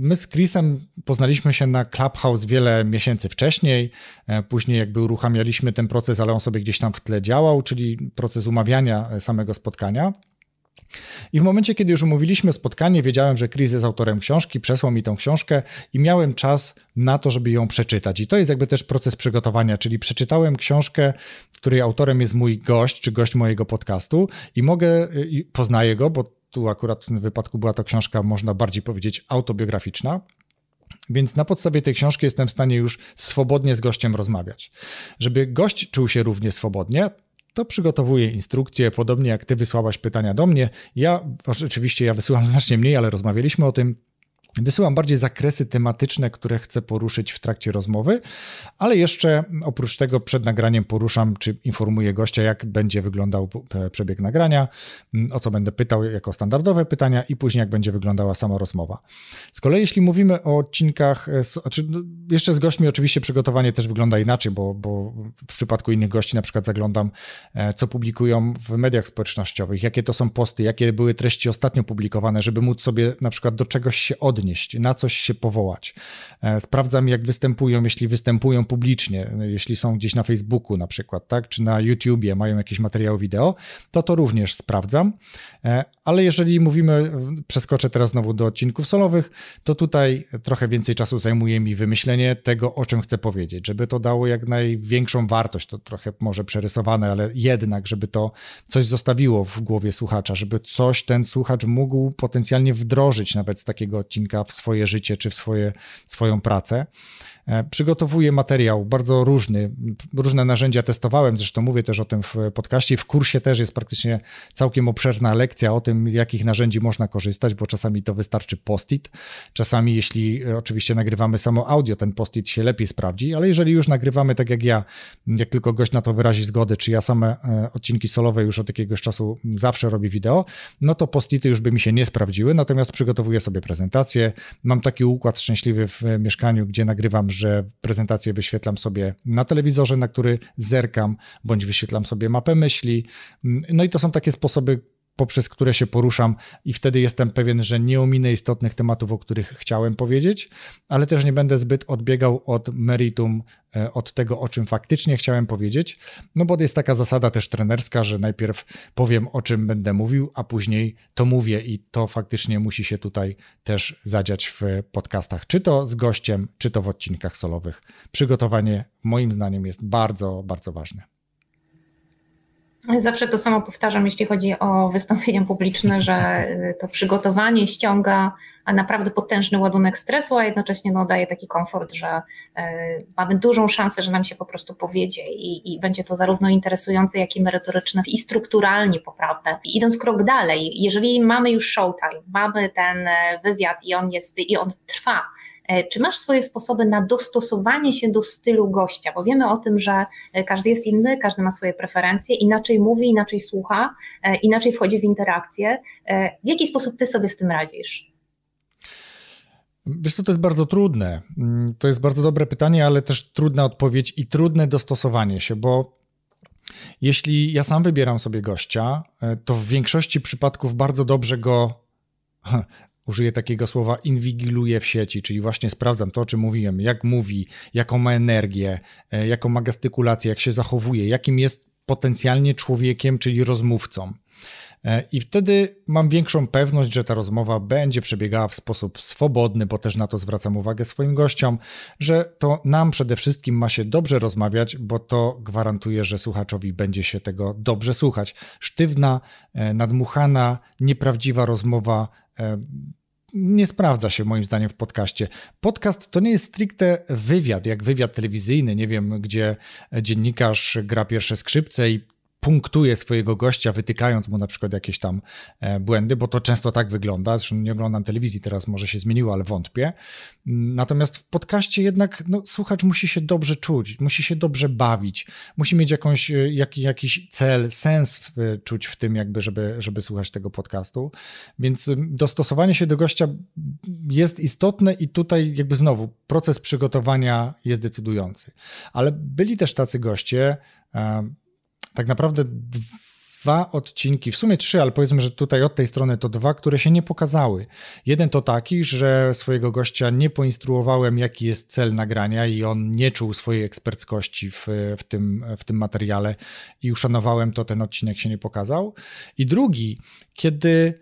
My z Chrisem poznaliśmy się na Clubhouse wiele miesięcy wcześniej. E, później jakby uruchamialiśmy ten proces, ale on sobie gdzieś tam w tle działał, czyli proces umawiania samego spotkania. I w momencie, kiedy już umówiliśmy spotkanie, wiedziałem, że Chris jest autorem książki, przesłał mi tą książkę i miałem czas na to, żeby ją przeczytać. I to jest jakby też proces przygotowania, czyli przeczytałem książkę, której autorem jest mój gość, czy gość mojego podcastu i mogę, poznaję go, bo tu akurat w tym wypadku była to książka, można bardziej powiedzieć, autobiograficzna. Więc na podstawie tej książki jestem w stanie już swobodnie z gościem rozmawiać. Żeby gość czuł się równie swobodnie, to przygotowuję instrukcję, podobnie jak ty wysłałaś pytania do mnie. Ja, oczywiście ja wysyłam znacznie mniej, ale rozmawialiśmy o tym. Wysyłam bardziej zakresy tematyczne, które chcę poruszyć w trakcie rozmowy, ale jeszcze oprócz tego przed nagraniem poruszam czy informuję gościa, jak będzie wyglądał przebieg nagrania, o co będę pytał jako standardowe pytania i później jak będzie wyglądała sama rozmowa. Z kolei jeśli mówimy o odcinkach, e, znaczy no, jeszcze z gośćmi oczywiście przygotowanie też wygląda inaczej, bo, bo w przypadku innych gości na przykład zaglądam, e, co publikują w mediach społecznościowych, jakie to są posty, jakie były treści ostatnio publikowane, żeby móc sobie na przykład do czegoś się odnieść, na coś się powołać. E, sprawdzam, jak występują, jeśli występują publicznie, jeśli są gdzieś na Facebooku na przykład, tak, czy na YouTubie mają jakiś materiał wideo, to to również sprawdzam. E, ale jeżeli mówimy, przeskoczę teraz znowu do odcinków solowych, to tutaj trochę więcej czasu zajmuje mi wymyślenie tego, o czym chcę powiedzieć, żeby to dało jak największą wartość, to trochę może przerysowane, ale jednak, żeby to coś zostawiło w głowie słuchacza, żeby coś ten słuchacz mógł potencjalnie wdrożyć nawet z takiego odcinka w swoje życie czy w swoje, swoją pracę. E, przygotowuję materiał bardzo różny, różne narzędzia testowałem, zresztą mówię też o tym w podcaście. W kursie też jest praktycznie całkiem obszerna lekcja o tym, jakich narzędzi można korzystać, bo czasami to wystarczy post-it. Czasami, jeśli e, oczywiście nagrywamy samo audio, ten post-it się lepiej sprawdzi, ale jeżeli już nagrywamy tak jak ja, jak tylko gość na to wyrazi zgodę, czy ja same e, odcinki solowe już od jakiegoś czasu zawsze robię wideo, no to post-ity już by mi się nie sprawdziły, natomiast przygotowuję sobie prezentację. Mam taki układ szczęśliwy w mieszkaniu, gdzie nagrywam że prezentację wyświetlam sobie na telewizorze, na który zerkam, bądź wyświetlam sobie mapę myśli. No i to są takie sposoby, poprzez które się poruszam, i wtedy jestem pewien, że nie ominę istotnych tematów, o których chciałem powiedzieć, ale też nie będę zbyt odbiegał od meritum, e, od tego, o czym faktycznie chciałem powiedzieć. No bo jest taka zasada też trenerska, że najpierw powiem, o czym będę mówił, a później to mówię, i to faktycznie musi się tutaj też zadziać w podcastach, czy to z gościem, czy to w odcinkach solowych. Przygotowanie, moim zdaniem, jest bardzo, bardzo ważne. Zawsze to samo powtarzam, jeśli chodzi o wystąpienia publiczne, że y, to przygotowanie ściąga naprawdę potężny ładunek stresu, a jednocześnie no, daje taki komfort, że y, mamy dużą szansę, że nam się po prostu powiedzie i, i, będzie to zarówno interesujące, jak i merytoryczne i strukturalnie poprawne. I idąc krok dalej, jeżeli mamy już showtime, mamy ten y, wywiad i on jest i on trwa, E, czy masz swoje sposoby na dostosowanie się do stylu gościa? Bo wiemy o tym, że e, każdy jest inny, każdy ma swoje preferencje, inaczej mówi, inaczej słucha, e, inaczej wchodzi w interakcję. W jaki sposób ty sobie z tym radzisz? Wiesz co, to jest bardzo trudne. Mm, to jest bardzo dobre pytanie, ale też trudna odpowiedź i trudne dostosowanie się, bo jeśli ja sam wybieram sobie gościa, to w większości przypadków bardzo dobrze go użyję takiego słowa, inwigiluję w sieci, czyli właśnie sprawdzam to, o czym mówiłem, jak mówi, jaką ma energię, e, jaką ma gestykulację, jak się zachowuje, jakim jest potencjalnie człowiekiem, czyli rozmówcą. E, I wtedy mam większą pewność, że ta rozmowa będzie przebiegała w sposób swobodny, bo też na to zwracam uwagę swoim gościom, że to nam przede wszystkim ma się dobrze rozmawiać, bo to gwarantuje, że słuchaczowi będzie się tego dobrze słuchać. Sztywna, e, nadmuchana, nieprawdziwa rozmowa nie sprawdza się moim zdaniem w podcaście. Podcast to nie jest stricte wywiad, jak wywiad telewizyjny, nie wiem, gdzie dziennikarz gra pierwsze skrzypce i punktuje swojego gościa, wytykając mu na przykład jakieś tam e, błędy, bo to często tak wygląda. Zresztą nie oglądam telewizji, teraz może się zmieniło, ale wątpię. Natomiast w podcaście jednak no, słuchacz musi się dobrze czuć, musi się dobrze bawić, musi mieć jakąś, e, jak, jakiś cel, sens w, czuć w tym, jakby, żeby, żeby słuchać tego podcastu. Więc dostosowanie się do gościa jest istotne i tutaj jakby znowu proces przygotowania jest decydujący. Ale byli też tacy goście, tak naprawdę dwa odcinki, w sumie trzy, ale powiedzmy, że tutaj od tej strony to dwa, które się nie pokazały. Jeden to taki, że swojego gościa nie poinstruowałem, jaki jest cel nagrania i on nie czuł swojej eksperckości w, w, tym, w tym materiale i uszanowałem to, ten odcinek się nie pokazał. I drugi, kiedy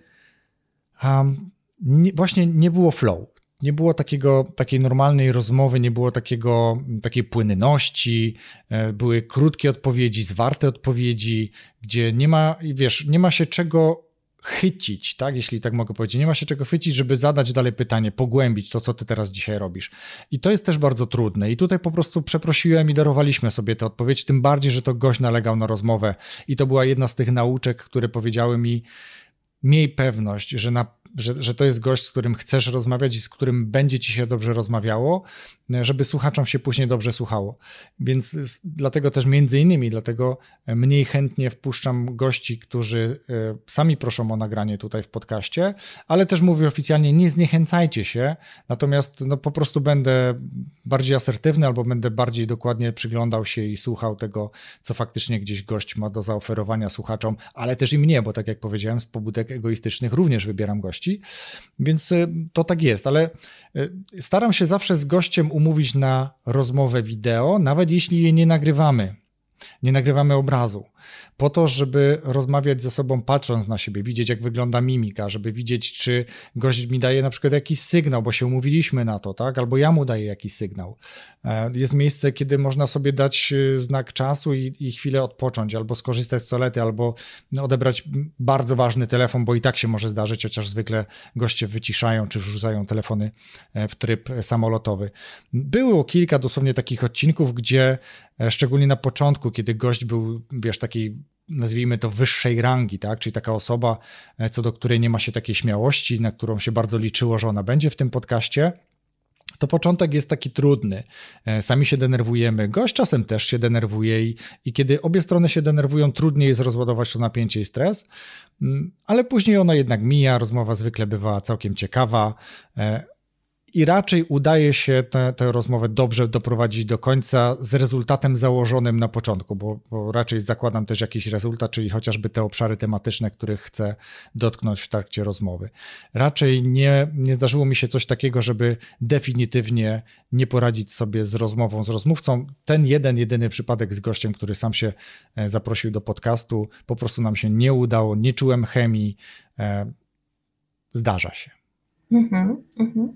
um, nie, właśnie nie było flow nie było takiego, takiej normalnej rozmowy, nie było takiego, takiej płynności, e, były krótkie odpowiedzi, zwarte odpowiedzi, gdzie nie ma, wiesz, nie ma się czego chycić, tak, jeśli tak mogę powiedzieć. Nie ma się czego chycić, żeby zadać dalej pytanie, pogłębić to, co ty teraz dzisiaj robisz. I to jest też bardzo trudne. I tutaj po prostu przeprosiłem i darowaliśmy sobie tę odpowiedź, tym bardziej, że to gość nalegał na rozmowę. I to była jedna z tych nauczek, które powiedziały mi, miej pewność, że na że, że to jest gość, z którym chcesz rozmawiać i z którym będzie ci się dobrze rozmawiało, żeby słuchaczom się później dobrze słuchało. Więc dlatego też między innymi, dlatego mniej chętnie wpuszczam gości, którzy e, sami proszą o nagranie tutaj w podcaście, ale też mówię oficjalnie, nie zniechęcajcie się, natomiast no, po prostu będę bardziej asertywny albo będę bardziej dokładnie przyglądał się i słuchał tego, co faktycznie gdzieś gość ma do zaoferowania słuchaczom, ale też i mnie, bo tak jak powiedziałem, z pobudek egoistycznych również wybieram gości, więc e, to tak jest, ale e, staram się zawsze z gościem umówić na rozmowę wideo, nawet jeśli jej nie nagrywamy. Nie nagrywamy obrazu po to, żeby rozmawiać ze sobą patrząc na siebie, widzieć jak wygląda mimika, żeby widzieć, czy gość mi daje na przykład jakiś sygnał, bo się umówiliśmy na to, tak? Albo ja mu daję jakiś sygnał. E, jest miejsce, kiedy można sobie dać e, znak czasu i, i chwilę odpocząć, albo skorzystać z toalety, albo odebrać bardzo ważny telefon, bo i tak się może zdarzyć, chociaż zwykle goście wyciszają czy wrzucają telefony e, w tryb samolotowy. Było kilka dosłownie takich odcinków, gdzie szczególnie na początku, kiedy gość był, wiesz, takiej nazwijmy to wyższej rangi, tak? czyli taka osoba, e, co do której nie ma się takiej śmiałości, na którą się bardzo liczyło, że ona będzie w tym podcaście, to początek jest taki trudny. E, sami się denerwujemy, gość czasem też się denerwuje i, i kiedy obie strony się denerwują, trudniej jest rozładować to napięcie i stres, mm, ale później ona jednak mija, rozmowa zwykle bywa całkiem ciekawa. I raczej udaje się tę rozmowę dobrze doprowadzić do końca z rezultatem założonym na początku, bo, bo, raczej zakładam też jakiś rezultat, czyli chociażby te obszary tematyczne, których chcę dotknąć w trakcie rozmowy. Raczej nie, nie zdarzyło mi się coś takiego, żeby definitywnie nie poradzić sobie z rozmową z rozmówcą. Ten jeden, jedyny przypadek z gościem, który sam się e, zaprosił do podcastu, po prostu nam się nie udało, nie czułem chemii. E, zdarza się. Mhm, mhm.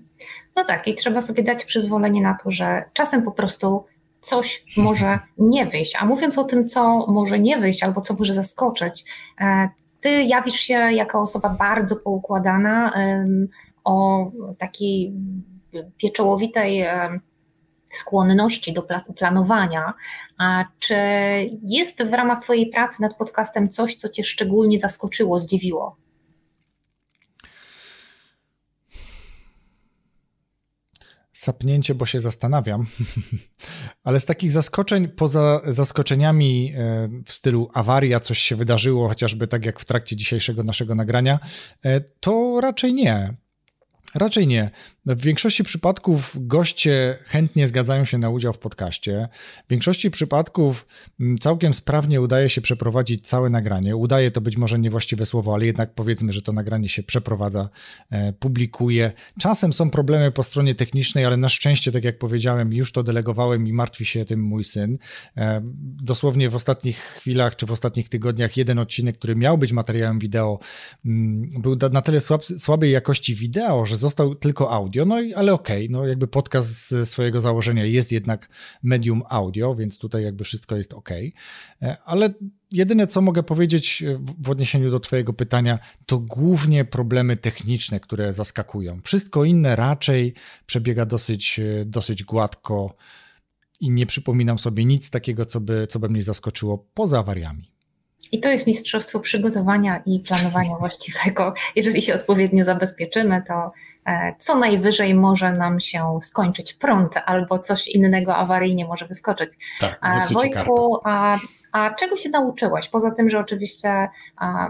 No tak, i trzeba sobie dać przyzwolenie na to, że czasem po prostu coś może nie wyjść. A mówiąc o tym, co może nie wyjść albo co może zaskoczyć, e, ty jawisz się jako osoba bardzo poukładana, o takiej pieczołowitej skłonności do planowania. A czy jest w ramach Twojej pracy nad podcastem coś, co Cię szczególnie zaskoczyło, zdziwiło? Sapnięcie, bo się zastanawiam, ale z takich zaskoczeń, poza zaskoczeniami e, w stylu awaria, coś się wydarzyło, chociażby tak jak w trakcie dzisiejszego naszego nagrania, e, to raczej nie. Raczej nie. W większości przypadków goście chętnie zgadzają się na udział w podcaście. W większości przypadków mm, całkiem sprawnie udaje się przeprowadzić całe nagranie. Udaje to być może niewłaściwe słowo, ale jednak powiedzmy, że to nagranie się przeprowadza, e, publikuje. Czasem są problemy po stronie technicznej, ale na szczęście, tak jak powiedziałem, już to delegowałem i martwi się tym mój syn. E, dosłownie w ostatnich chwilach czy w ostatnich tygodniach jeden odcinek, który miał być materiałem wideo, mm, był na tyle słab, słabej jakości wideo, że został tylko audio, no i, ale okej, okay, no jakby podcast z swojego założenia jest jednak medium audio, więc tutaj jakby wszystko jest ok. E, ale jedyne, co mogę powiedzieć w odniesieniu do Twojego pytania, to głównie problemy techniczne, które zaskakują. Wszystko inne raczej przebiega dosyć, e, dosyć gładko i nie przypominam sobie nic takiego, co by, co by mnie zaskoczyło poza awariami. I to jest mistrzostwo przygotowania i planowania właściwego. Jeżeli się odpowiednio zabezpieczymy, to E, co najwyżej może nam się skończyć prąd albo coś innego awaryjnie może wyskoczyć. Tak, e, Wojku, a, a czego się nauczyłeś? Poza tym, że oczywiście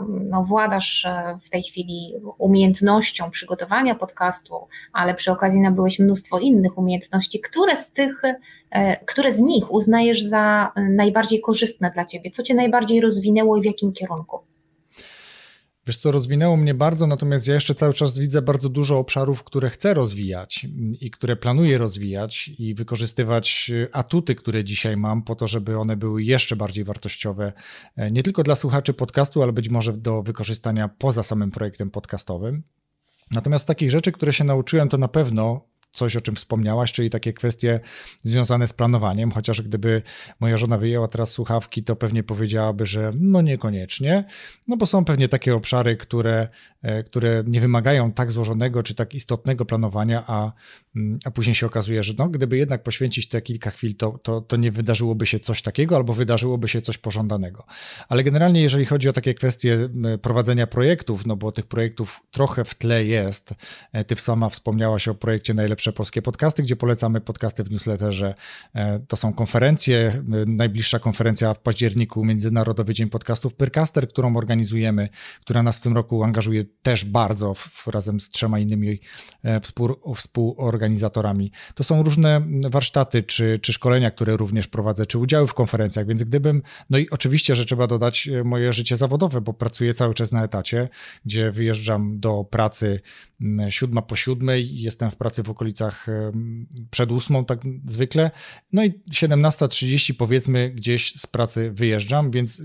no, władasz e, w tej chwili umiejętnością przygotowania podcastu, ale przy okazji nabyłeś mnóstwo innych umiejętności. Które z tych, które z nich uznajesz za najbardziej korzystne dla Ciebie? Co Cię najbardziej rozwinęło i w jakim kierunku? Wiesz co, rozwinęło mnie bardzo, natomiast ja jeszcze cały czas widzę bardzo dużo obszarów, które chcę rozwijać i które planuję rozwijać i wykorzystywać atuty, które dzisiaj mam, po to, żeby one były jeszcze bardziej wartościowe, e, nie tylko dla słuchaczy podcastu, ale być może do wykorzystania poza samym projektem podcastowym. Natomiast takich rzeczy, które się nauczyłem, to na pewno coś, o czym wspomniałaś, czyli takie kwestie związane z planowaniem, chociaż gdyby moja żona wyjęła teraz słuchawki, to pewnie powiedziałaby, że no niekoniecznie, no bo są pewnie takie obszary, które, e, które nie wymagają tak złożonego czy tak istotnego planowania, a, mm, a później się okazuje, że no, gdyby jednak poświęcić te kilka chwil, to, to, to nie wydarzyłoby się coś takiego albo wydarzyłoby się coś pożądanego. Ale generalnie, jeżeli chodzi o takie kwestie prowadzenia projektów, no bo tych projektów trochę w tle jest, e, ty sama wspomniałaś o projekcie Najlepsze Polskie Podcasty, gdzie polecamy podcasty w newsletterze. E, to są konferencje, najbliższa konferencja w październiku, Międzynarodowy Dzień Podcastów Pyrcaster, którą organizujemy, która nas w tym roku angażuje też bardzo w, razem z trzema innymi e, współ, współorganizatorami. To są różne warsztaty czy, czy szkolenia, które również prowadzę, czy udziały w konferencjach, więc gdybym, no i oczywiście, że trzeba dodać e, moje życie zawodowe, bo pracuję cały czas na etacie, gdzie wyjeżdżam do pracy siódma po siódmej, jestem w pracy w okolicach przed ósmą tak zwykle, no i 17.30 powiedzmy gdzieś z pracy wyjeżdżam, więc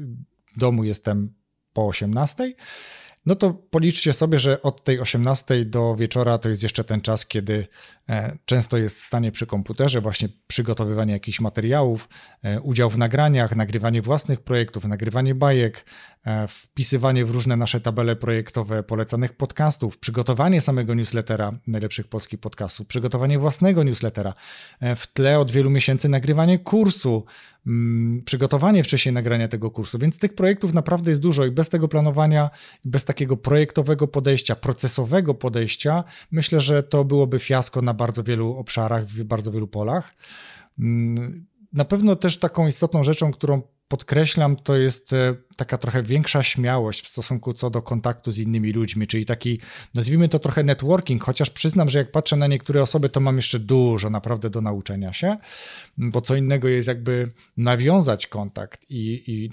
w domu jestem po 18 no to policzcie sobie, że od tej 18 do wieczora to jest jeszcze ten czas, kiedy e, często jest stanie przy komputerze, właśnie przygotowywanie jakichś materiałów, e, udział w nagraniach, nagrywanie własnych projektów, nagrywanie bajek, e, wpisywanie w różne nasze tabele projektowe polecanych podcastów, przygotowanie samego newslettera najlepszych polskich podcastów, przygotowanie własnego newslettera, w tle od wielu miesięcy nagrywanie kursu, przygotowanie wcześniej nagrania tego kursu, więc tych projektów naprawdę jest dużo i bez tego planowania, bez takiego takiego projektowego podejścia, procesowego podejścia, myślę, że to byłoby fiasko na bardzo wielu obszarach, w bardzo wielu polach. Mm, na pewno też taką istotną rzeczą, którą podkreślam, to jest e, taka trochę większa śmiałość w stosunku co do kontaktu z innymi ludźmi, czyli taki, nazwijmy to trochę networking, chociaż przyznam, że jak patrzę na niektóre osoby, to mam jeszcze dużo naprawdę do nauczenia się, bo co innego jest jakby nawiązać kontakt i, i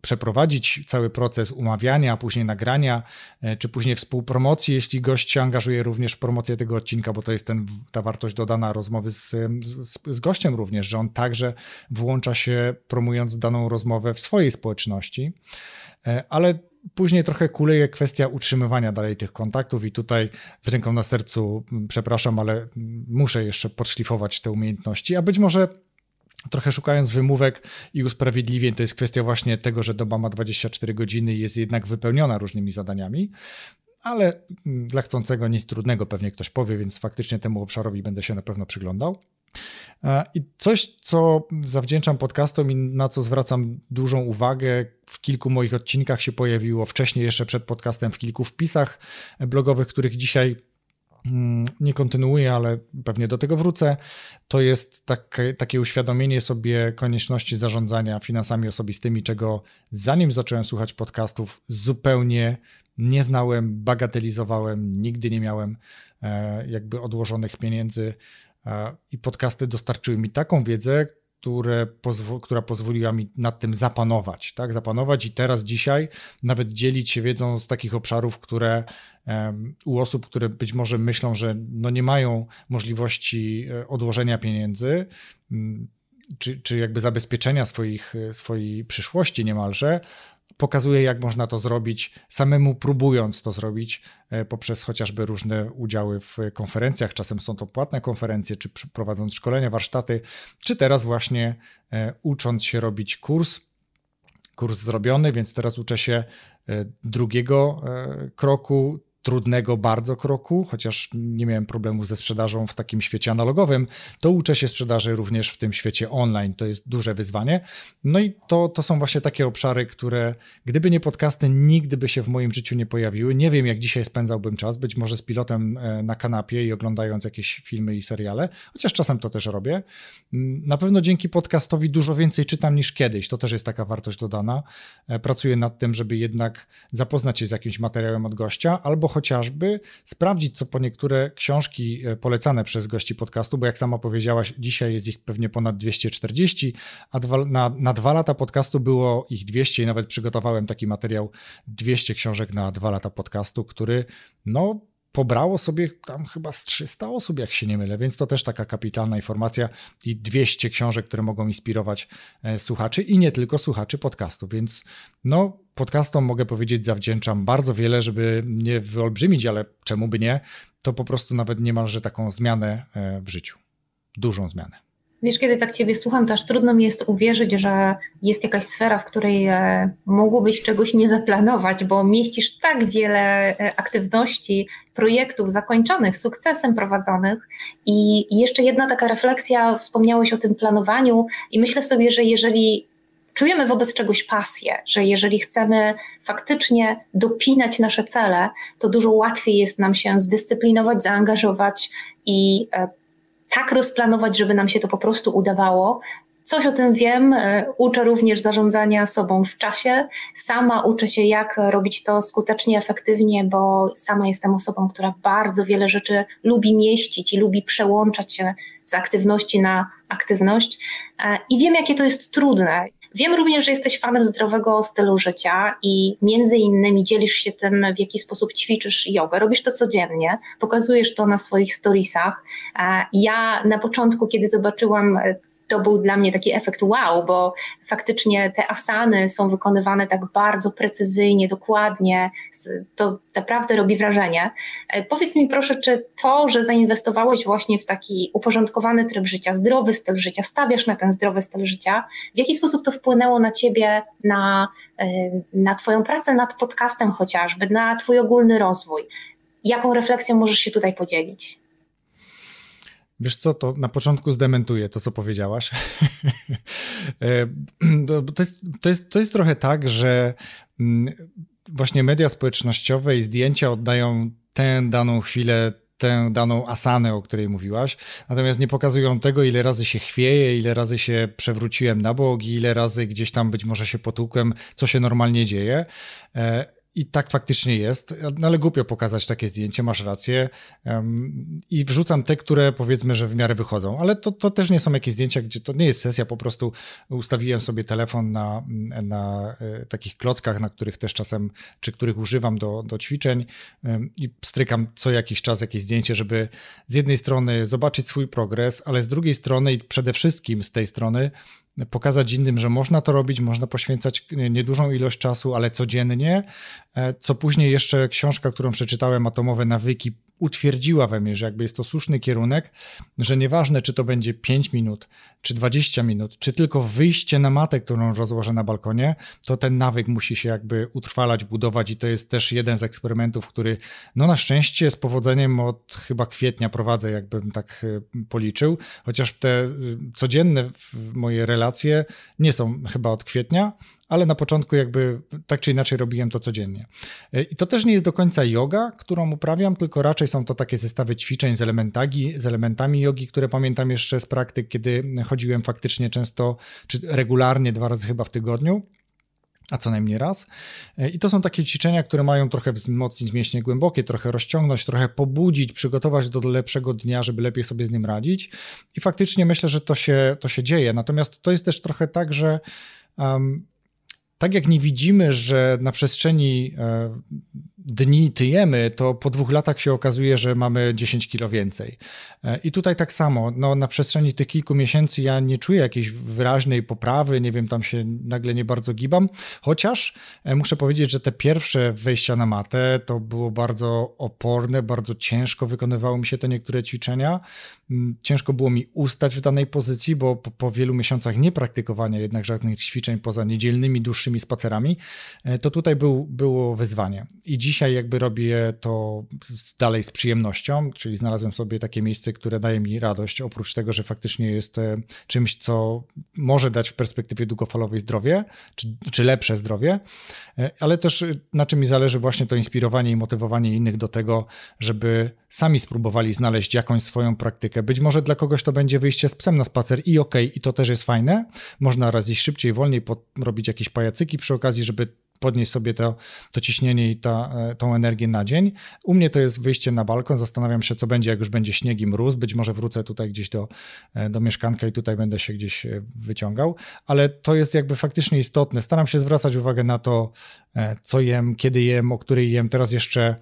przeprowadzić cały proces umawiania, później nagrania, e, czy później współpromocji, jeśli gość się angażuje również w promocję tego odcinka, bo to jest ten, ta wartość dodana rozmowy z, z, z gościem również, że on także włącza się promując daną rozmowę w swojej społeczności, ale później trochę kuleje kwestia utrzymywania dalej tych kontaktów i tutaj z ręką na sercu, przepraszam, ale muszę jeszcze podszlifować te umiejętności, a być może trochę szukając wymówek i usprawiedliwień, to jest kwestia właśnie tego, że doba ma 24 godziny i jest jednak wypełniona różnymi zadaniami, ale dla chcącego nic trudnego pewnie ktoś powie, więc faktycznie temu obszarowi będę się na pewno przyglądał. E, I coś, co zawdzięczam podcastom i na co zwracam dużą uwagę, w kilku moich odcinkach się pojawiło, wcześniej jeszcze przed podcastem, w kilku wpisach blogowych, których dzisiaj mm, nie kontynuuję, ale pewnie do tego wrócę, to jest takie, takie uświadomienie sobie konieczności zarządzania finansami osobistymi, czego zanim zacząłem słuchać podcastów, zupełnie nie znałem, bagatelizowałem, nigdy nie miałem e, jakby odłożonych pieniędzy i podcasty dostarczyły mi taką wiedzę, które pozwo która pozwoliła mi nad tym zapanować, tak? Zapanować i teraz, dzisiaj nawet dzielić się wiedzą z takich obszarów, które um, u osób, które być może myślą, że no nie mają możliwości e, odłożenia pieniędzy, um, czy, czy jakby zabezpieczenia swoich, e, swojej przyszłości niemalże, pokazuje, jak można to zrobić, samemu próbując to zrobić e, poprzez chociażby różne udziały w konferencjach. Czasem są to płatne konferencje, czy prowadząc szkolenia, warsztaty, czy teraz właśnie e, ucząc się robić kurs. Kurs zrobiony, więc teraz uczę się e, drugiego kroku, trudnego bardzo kroku, chociaż nie miałem problemu ze sprzedażą w takim świecie analogowym, to uczę się sprzedaży również w tym świecie online. To jest duże wyzwanie. No i to, to są właśnie takie obszary, które gdyby nie podcasty, nigdy by się w moim życiu nie pojawiły. Nie wiem, jak dzisiaj spędzałbym czas, być może z pilotem e, na kanapie i oglądając jakieś filmy i seriale, chociaż czasem to też robię. Na pewno dzięki podcastowi dużo więcej czytam niż kiedyś. To też jest taka wartość dodana. E, pracuję nad tym, żeby jednak zapoznać się z jakimś materiałem od gościa albo chociażby sprawdzić, co po niektóre książki e, polecane przez gości podcastu, bo jak sama powiedziałaś, dzisiaj jest ich pewnie ponad 240, a dwa, na, na dwa lata podcastu było ich 200 i nawet przygotowałem taki materiał 200 książek na dwa lata podcastu, który no pobrało sobie tam chyba z 300 osób, jak się nie mylę, więc to też taka kapitalna informacja i 200 książek, które mogą inspirować e, słuchaczy i nie tylko słuchaczy podcastu, więc no podcastom mogę powiedzieć zawdzięczam bardzo wiele, żeby nie wyolbrzymić, ale czemu by nie, to po prostu nawet niemalże taką zmianę e, w życiu, dużą zmianę. Wiesz, kiedy tak Ciebie słucham, to aż trudno mi jest uwierzyć, że jest jakaś sfera, w której e, mogłobyś czegoś nie zaplanować, bo mieścisz tak wiele e, aktywności, projektów zakończonych, sukcesem prowadzonych. I jeszcze jedna taka refleksja, wspomniałeś o tym planowaniu, i myślę sobie, że jeżeli czujemy wobec czegoś pasję, że jeżeli chcemy faktycznie dopinać nasze cele, to dużo łatwiej jest nam się zdyscyplinować, zaangażować i e, tak rozplanować, żeby nam się to po prostu udawało. Coś o tym wiem. E, uczę również zarządzania sobą w czasie. Sama uczę się, jak robić to skutecznie, efektywnie, bo sama jestem osobą, która bardzo wiele rzeczy lubi mieścić i lubi przełączać się z aktywności na aktywność. E, I wiem, jakie to jest trudne. Wiem również, że jesteś fanem zdrowego stylu życia i między innymi dzielisz się tym, w jaki sposób ćwiczysz jogę. Robisz to codziennie, pokazujesz to na swoich storiesach. E, ja na początku, kiedy zobaczyłam e, to był dla mnie taki efekt wow, bo faktycznie te asany są wykonywane tak bardzo precyzyjnie, dokładnie. To naprawdę robi wrażenie. E, powiedz mi proszę, czy to, że zainwestowałeś właśnie w taki uporządkowany tryb życia, zdrowy styl życia, stawiasz na ten zdrowy styl życia, w jaki sposób to wpłynęło na ciebie, na, e, na twoją pracę nad podcastem chociażby, na twój ogólny rozwój? Jaką refleksją możesz się tutaj podzielić? Wiesz co, to na początku zdementuję to, co powiedziałaś. E, to, jest, to, jest, to jest trochę tak, że mm, właśnie media społecznościowe i zdjęcia oddają tę daną chwilę tę daną asanę, o której mówiłaś, natomiast nie pokazują tego, ile razy się chwieję, ile razy się przewróciłem na bok, ile razy gdzieś tam być może się potłukłem, co się normalnie dzieje. I tak faktycznie jest, no ale głupio pokazać takie zdjęcie, masz rację. I wrzucam te, które powiedzmy, że w miarę wychodzą, ale to, to też nie są jakieś zdjęcia, gdzie to nie jest sesja, po prostu ustawiłem sobie telefon na, na e, takich klockach, na których też czasem, czy których używam do, do ćwiczeń. I strykam co jakiś czas jakieś zdjęcie, żeby z jednej strony zobaczyć swój progres, ale z drugiej strony i przede wszystkim z tej strony pokazać innym, że można to robić, można poświęcać niedużą ilość czasu, ale codziennie, e, co później jeszcze książka, którą przeczytałem, Atomowe Nawyki, utwierdziła we mnie, że jakby jest to słuszny kierunek, że nieważne, czy to będzie 5 minut, czy 20 minut, czy tylko wyjście na matę, którą rozłożę na balkonie, to ten nawyk musi się jakby utrwalać, budować i to jest też jeden z eksperymentów, który no na szczęście z powodzeniem od chyba kwietnia prowadzę, jakbym tak e, policzył, chociaż te e, codzienne moje relacje nie są chyba od kwietnia, ale na początku jakby tak czy inaczej robiłem to codziennie. E, I to też nie jest do końca yoga, którą uprawiam, tylko raczej są to takie zestawy ćwiczeń z elementami, z elementami jogi, które pamiętam jeszcze z praktyk, kiedy chodziłem faktycznie często, czy regularnie, dwa razy chyba w tygodniu a co najmniej raz. E, I to są takie ćwiczenia, które mają trochę wzmocnić mięśnie głębokie, trochę rozciągnąć, trochę pobudzić, przygotować do lepszego dnia, żeby lepiej sobie z nim radzić. I faktycznie myślę, że to się, to się dzieje. Natomiast to jest też trochę tak, że um, tak jak nie widzimy, że na przestrzeni e, dni tyjemy, to po dwóch latach się okazuje, że mamy 10 kilo więcej. E, I tutaj tak samo, no, na przestrzeni tych kilku miesięcy ja nie czuję jakiejś wyraźnej poprawy, nie wiem, tam się nagle nie bardzo gibam, chociaż e, muszę powiedzieć, że te pierwsze wejścia na matę to było bardzo oporne, bardzo ciężko wykonywało mi się te niektóre ćwiczenia. Mm, ciężko było mi ustać w danej pozycji, bo po, po wielu miesiącach niepraktykowania jednak żadnych ćwiczeń poza niedzielnymi, dłuższymi spacerami, e, to tutaj był, było wyzwanie. I dzisiaj jakby robię to dalej z przyjemnością, czyli znalazłem sobie takie miejsce, które daje mi radość, oprócz tego, że faktycznie jest e, czymś, co może dać w perspektywie długofalowej zdrowie, czy, czy lepsze zdrowie, e, ale też na czym mi zależy właśnie to inspirowanie i motywowanie innych do tego, żeby sami spróbowali znaleźć jakąś swoją praktykę. Być może dla kogoś to będzie wyjście z psem na spacer i okej, okay, i to też jest fajne. Można raz iść szybciej, wolniej, robić jakieś pajacyki przy okazji, żeby podnieść sobie to, to ciśnienie i ta, e, tą energię na dzień. U mnie to jest wyjście na balkon, zastanawiam się, co będzie, jak już będzie śnieg i mróz. Być może wrócę tutaj gdzieś do, e, do mieszkanka i tutaj będę się gdzieś e, wyciągał, ale to jest jakby faktycznie istotne. Staram się zwracać uwagę na to, co jem, kiedy jem, o której jem. Teraz jeszcze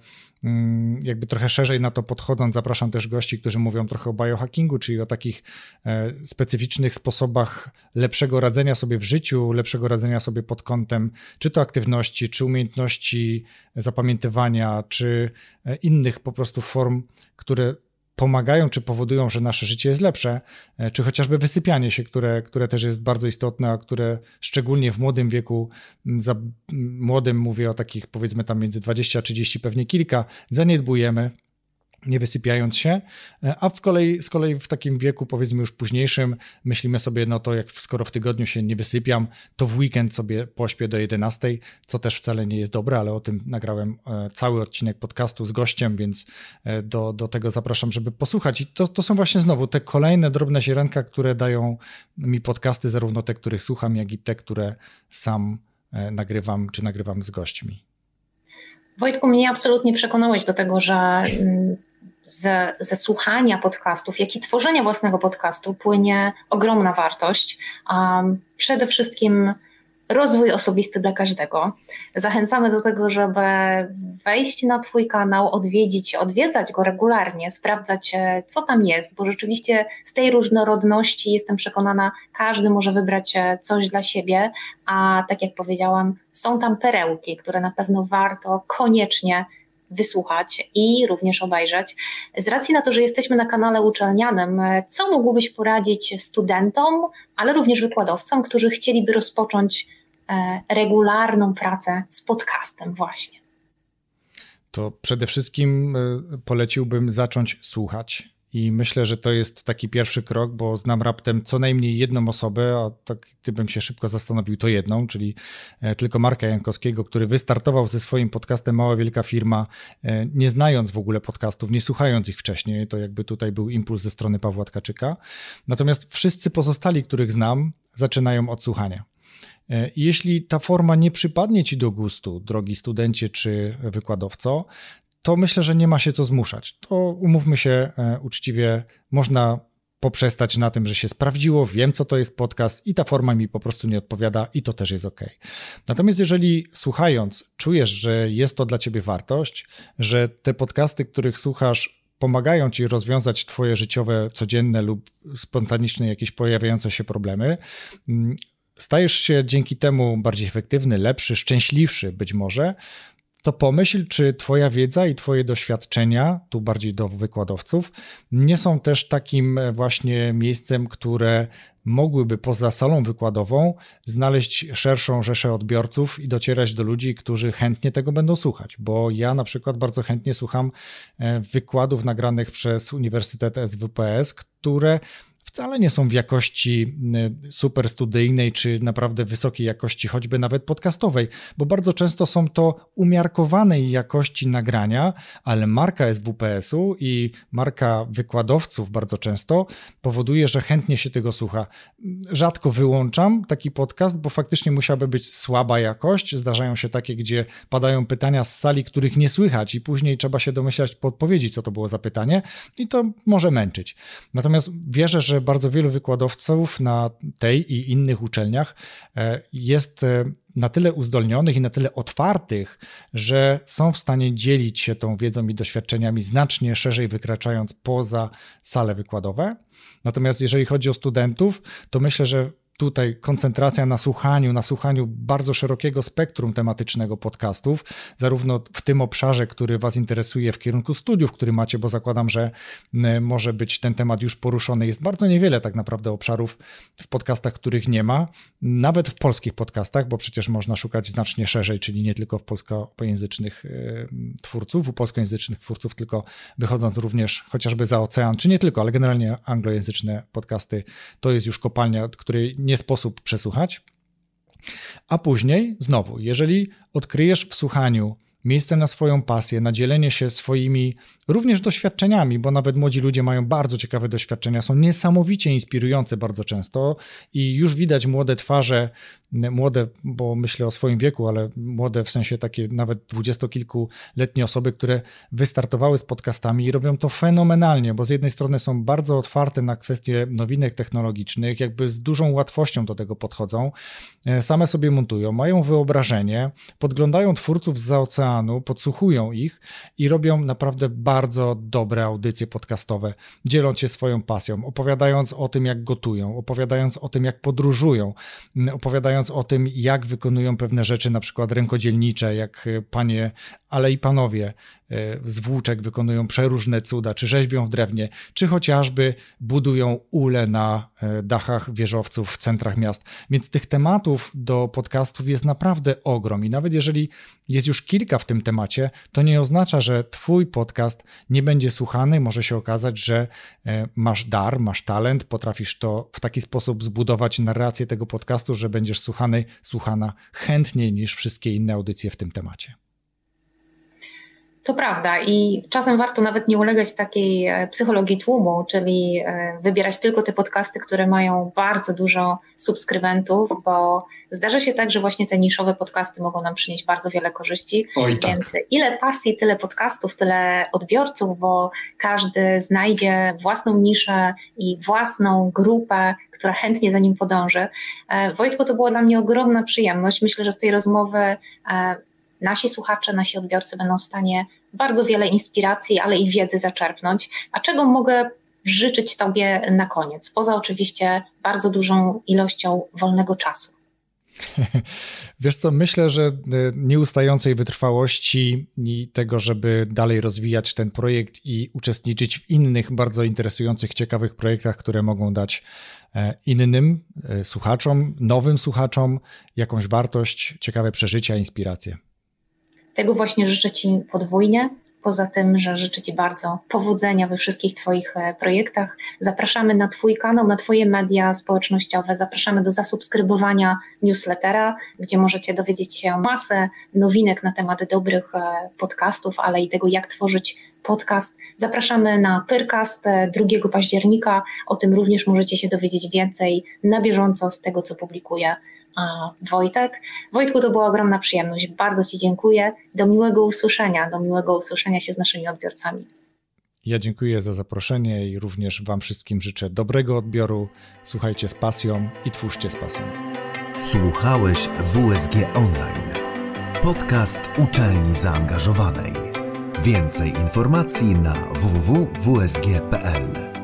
jakby trochę szerzej na to podchodząc, zapraszam też gości, którzy mówią trochę o biohackingu, czyli o takich e, specyficznych sposobach lepszego radzenia sobie w życiu, lepszego radzenia sobie pod kątem czy to aktywności, czy umiejętności zapamiętywania, czy e, innych po prostu form, które pomagają czy powodują, że nasze życie jest lepsze, e, czy chociażby wysypianie się, które, które też jest bardzo istotne, a które szczególnie w młodym wieku, za młodym mówię o takich powiedzmy tam między 20 a 30 pewnie kilka, zaniedbujemy nie wysypiając się, e, a w kolei, z kolei w takim wieku, powiedzmy już późniejszym, myślimy sobie, no to jak skoro w tygodniu się nie wysypiam, to w weekend sobie pośpię do 11, co też wcale nie jest dobre, ale o tym nagrałem e, cały odcinek podcastu z gościem, więc e, do, do tego zapraszam, żeby posłuchać. I to, to są właśnie znowu te kolejne drobne ziarenka, które dają mi podcasty, zarówno te, których słucham, jak i te, które sam nagrywam, czy nagrywam z gośćmi. Wojtku, mnie absolutnie przekonałeś do tego, że mm, ze, słuchania podcastów, jak i tworzenia własnego podcastu płynie ogromna wartość. Um, przede wszystkim rozwój osobisty dla każdego. Zachęcamy do tego, żeby wejść na Twój kanał, odwiedzić, odwiedzać go regularnie, sprawdzać, e, co tam jest, bo rzeczywiście z tej różnorodności jestem przekonana, każdy może wybrać e, coś dla siebie, a tak jak powiedziałam, są tam perełki, które na pewno warto koniecznie wysłuchać i również obejrzeć. Z racji na to, że jesteśmy na kanale uczelnianym, co mógłbyś poradzić studentom, ale również wykładowcom, którzy chcieliby rozpocząć e, regularną pracę z podcastem właśnie? To przede wszystkim e, poleciłbym zacząć słuchać i myślę, że to jest taki pierwszy krok, bo znam raptem co najmniej jedną osobę, a tak gdybym się szybko zastanowił, to jedną, czyli e, tylko Marka Jankowskiego, który wystartował ze swoim podcastem Mała Wielka Firma, e, nie znając w ogóle podcastów, nie słuchając ich wcześniej. To jakby tutaj był impuls ze strony Pawła Tkaczyka. Natomiast wszyscy pozostali, których znam, zaczynają od słuchania. E, jeśli ta forma nie przypadnie ci do gustu, drogi studencie czy wykładowco, to myślę, że nie ma się co zmuszać. To umówmy się e, uczciwie, można poprzestać na tym, że się sprawdziło, wiem co to jest podcast i ta forma mi po prostu nie odpowiada i to też jest ok. Natomiast jeżeli słuchając czujesz, że jest to dla ciebie wartość, że te podcasty, których słuchasz pomagają ci rozwiązać twoje życiowe, codzienne lub spontaniczne jakieś pojawiające się problemy, mm, stajesz się dzięki temu bardziej efektywny, lepszy, szczęśliwszy być może, to pomyśl, czy Twoja wiedza i Twoje doświadczenia, tu bardziej do wykładowców, nie są też takim właśnie miejscem, które mogłyby poza salą wykładową znaleźć szerszą rzeszę odbiorców i docierać do ludzi, którzy chętnie tego będą słuchać. Bo ja na przykład bardzo chętnie słucham e, wykładów nagranych przez Uniwersytet SWPS, które wcale nie są w jakości y, super studyjnej, czy naprawdę wysokiej jakości, choćby nawet podcastowej, bo bardzo często są to umiarkowanej jakości nagrania, ale marka SWPS-u i marka wykładowców bardzo często powoduje, że chętnie się tego słucha. Rzadko wyłączam taki podcast, bo faktycznie musiałaby być słaba jakość. Zdarzają się takie, gdzie padają pytania z sali, których nie słychać, i później trzeba się domyślać po odpowiedzi, co to było za pytanie, i to może męczyć. Natomiast wierzę, że bardzo wielu wykładowców na tej i innych uczelniach e, jest e, na tyle uzdolnionych i na tyle otwartych, że są w stanie dzielić się tą wiedzą i doświadczeniami znacznie szerzej wykraczając poza sale wykładowe. Natomiast jeżeli chodzi o studentów, to myślę, że tutaj koncentracja na słuchaniu, na słuchaniu bardzo szerokiego spektrum tematycznego podcastów, zarówno w tym obszarze, który Was interesuje w kierunku studiów, który macie, bo zakładam, że może być ten temat już poruszony. Jest bardzo niewiele tak naprawdę obszarów w podcastach, których nie ma, nawet w polskich podcastach, bo przecież można szukać znacznie szerzej, czyli nie tylko w polskojęzycznych twórców, u polskojęzycznych twórców, tylko wychodząc również chociażby za ocean, czy nie tylko, ale generalnie anglojęzyczne podcasty to jest już kopalnia, której nie sposób przesłuchać. A później, znowu, jeżeli odkryjesz w słuchaniu miejsce na swoją pasję, na dzielenie się swoimi również doświadczeniami, bo nawet młodzi ludzie mają bardzo ciekawe doświadczenia, są niesamowicie inspirujące bardzo często i już widać młode twarze, młode, bo myślę o swoim wieku, ale młode w sensie takie nawet dwudziestokilkuletnie osoby, które wystartowały z podcastami i robią to fenomenalnie, bo z jednej strony są bardzo otwarte na kwestie nowinek technologicznych, jakby z dużą łatwością do tego podchodzą, e, same sobie montują, mają wyobrażenie, podglądają twórców z oceanu, podsłuchują ich i robią naprawdę bardzo dobre audycje podcastowe, dzieląc się swoją pasją, opowiadając o tym, jak gotują, opowiadając o tym, jak podróżują, opowiadając o tym, jak wykonują pewne rzeczy, na przykład rękodzielnicze, jak panie, ale i panowie E, z włóczek wykonują przeróżne cuda, czy rzeźbią w drewnie, czy chociażby budują ule na e, dachach wieżowców w centrach miast. Więc tych tematów do podcastów jest naprawdę ogrom i nawet jeżeli jest już kilka w tym temacie, to nie oznacza, że twój podcast nie będzie słuchany. Może się okazać, że e, masz dar, masz talent, potrafisz to w taki sposób zbudować narrację tego podcastu, że będziesz słuchany, słuchana chętniej niż wszystkie inne audycje w tym temacie. To prawda i czasem warto nawet nie ulegać takiej e, psychologii tłumu, czyli e, wybierać tylko te podcasty, które mają bardzo dużo subskrybentów, bo zdarza się tak, że właśnie te niszowe podcasty mogą nam przynieść bardzo wiele korzyści. Oj, tak. Więc ile pasji, tyle podcastów, tyle odbiorców, bo każdy znajdzie własną niszę i własną grupę, która chętnie za nim podąży. E, Wojtku, to była dla mnie ogromna przyjemność. Myślę, że z tej rozmowy nasi słuchacze, nasi odbiorcy będą w stanie bardzo wiele inspiracji, ale i wiedzy zaczerpnąć. A czego mogę życzyć Tobie na koniec? Poza oczywiście bardzo dużą ilością wolnego czasu. Wiesz co, myślę, że e, nieustającej wytrwałości i tego, żeby dalej rozwijać ten projekt i uczestniczyć w innych bardzo interesujących, ciekawych projektach, które mogą dać e, innym e, słuchaczom, nowym słuchaczom jakąś wartość, ciekawe przeżycia, inspiracje. Tego właśnie życzę Ci podwójnie. Poza tym, że życzę Ci bardzo powodzenia we wszystkich Twoich e, projektach. Zapraszamy na Twój kanał, na Twoje media społecznościowe. Zapraszamy do zasubskrybowania newslettera, gdzie możecie dowiedzieć się masę nowinek na temat dobrych e, podcastów, ale i tego, jak tworzyć podcast. Zapraszamy na Pyrcast 2 e, października. O tym również możecie się dowiedzieć więcej na bieżąco z tego, co publikuję Wojtek. Wojtku, to była ogromna przyjemność. Bardzo Ci dziękuję. Do miłego usłyszenia, do miłego usłyszenia się z naszymi odbiorcami. Ja dziękuję za zaproszenie i również Wam wszystkim życzę dobrego odbioru. Słuchajcie z pasją i twórzcie z pasją. Słuchałeś WSG Online. Podcast uczelni zaangażowanej. Więcej informacji na www.wsg.pl.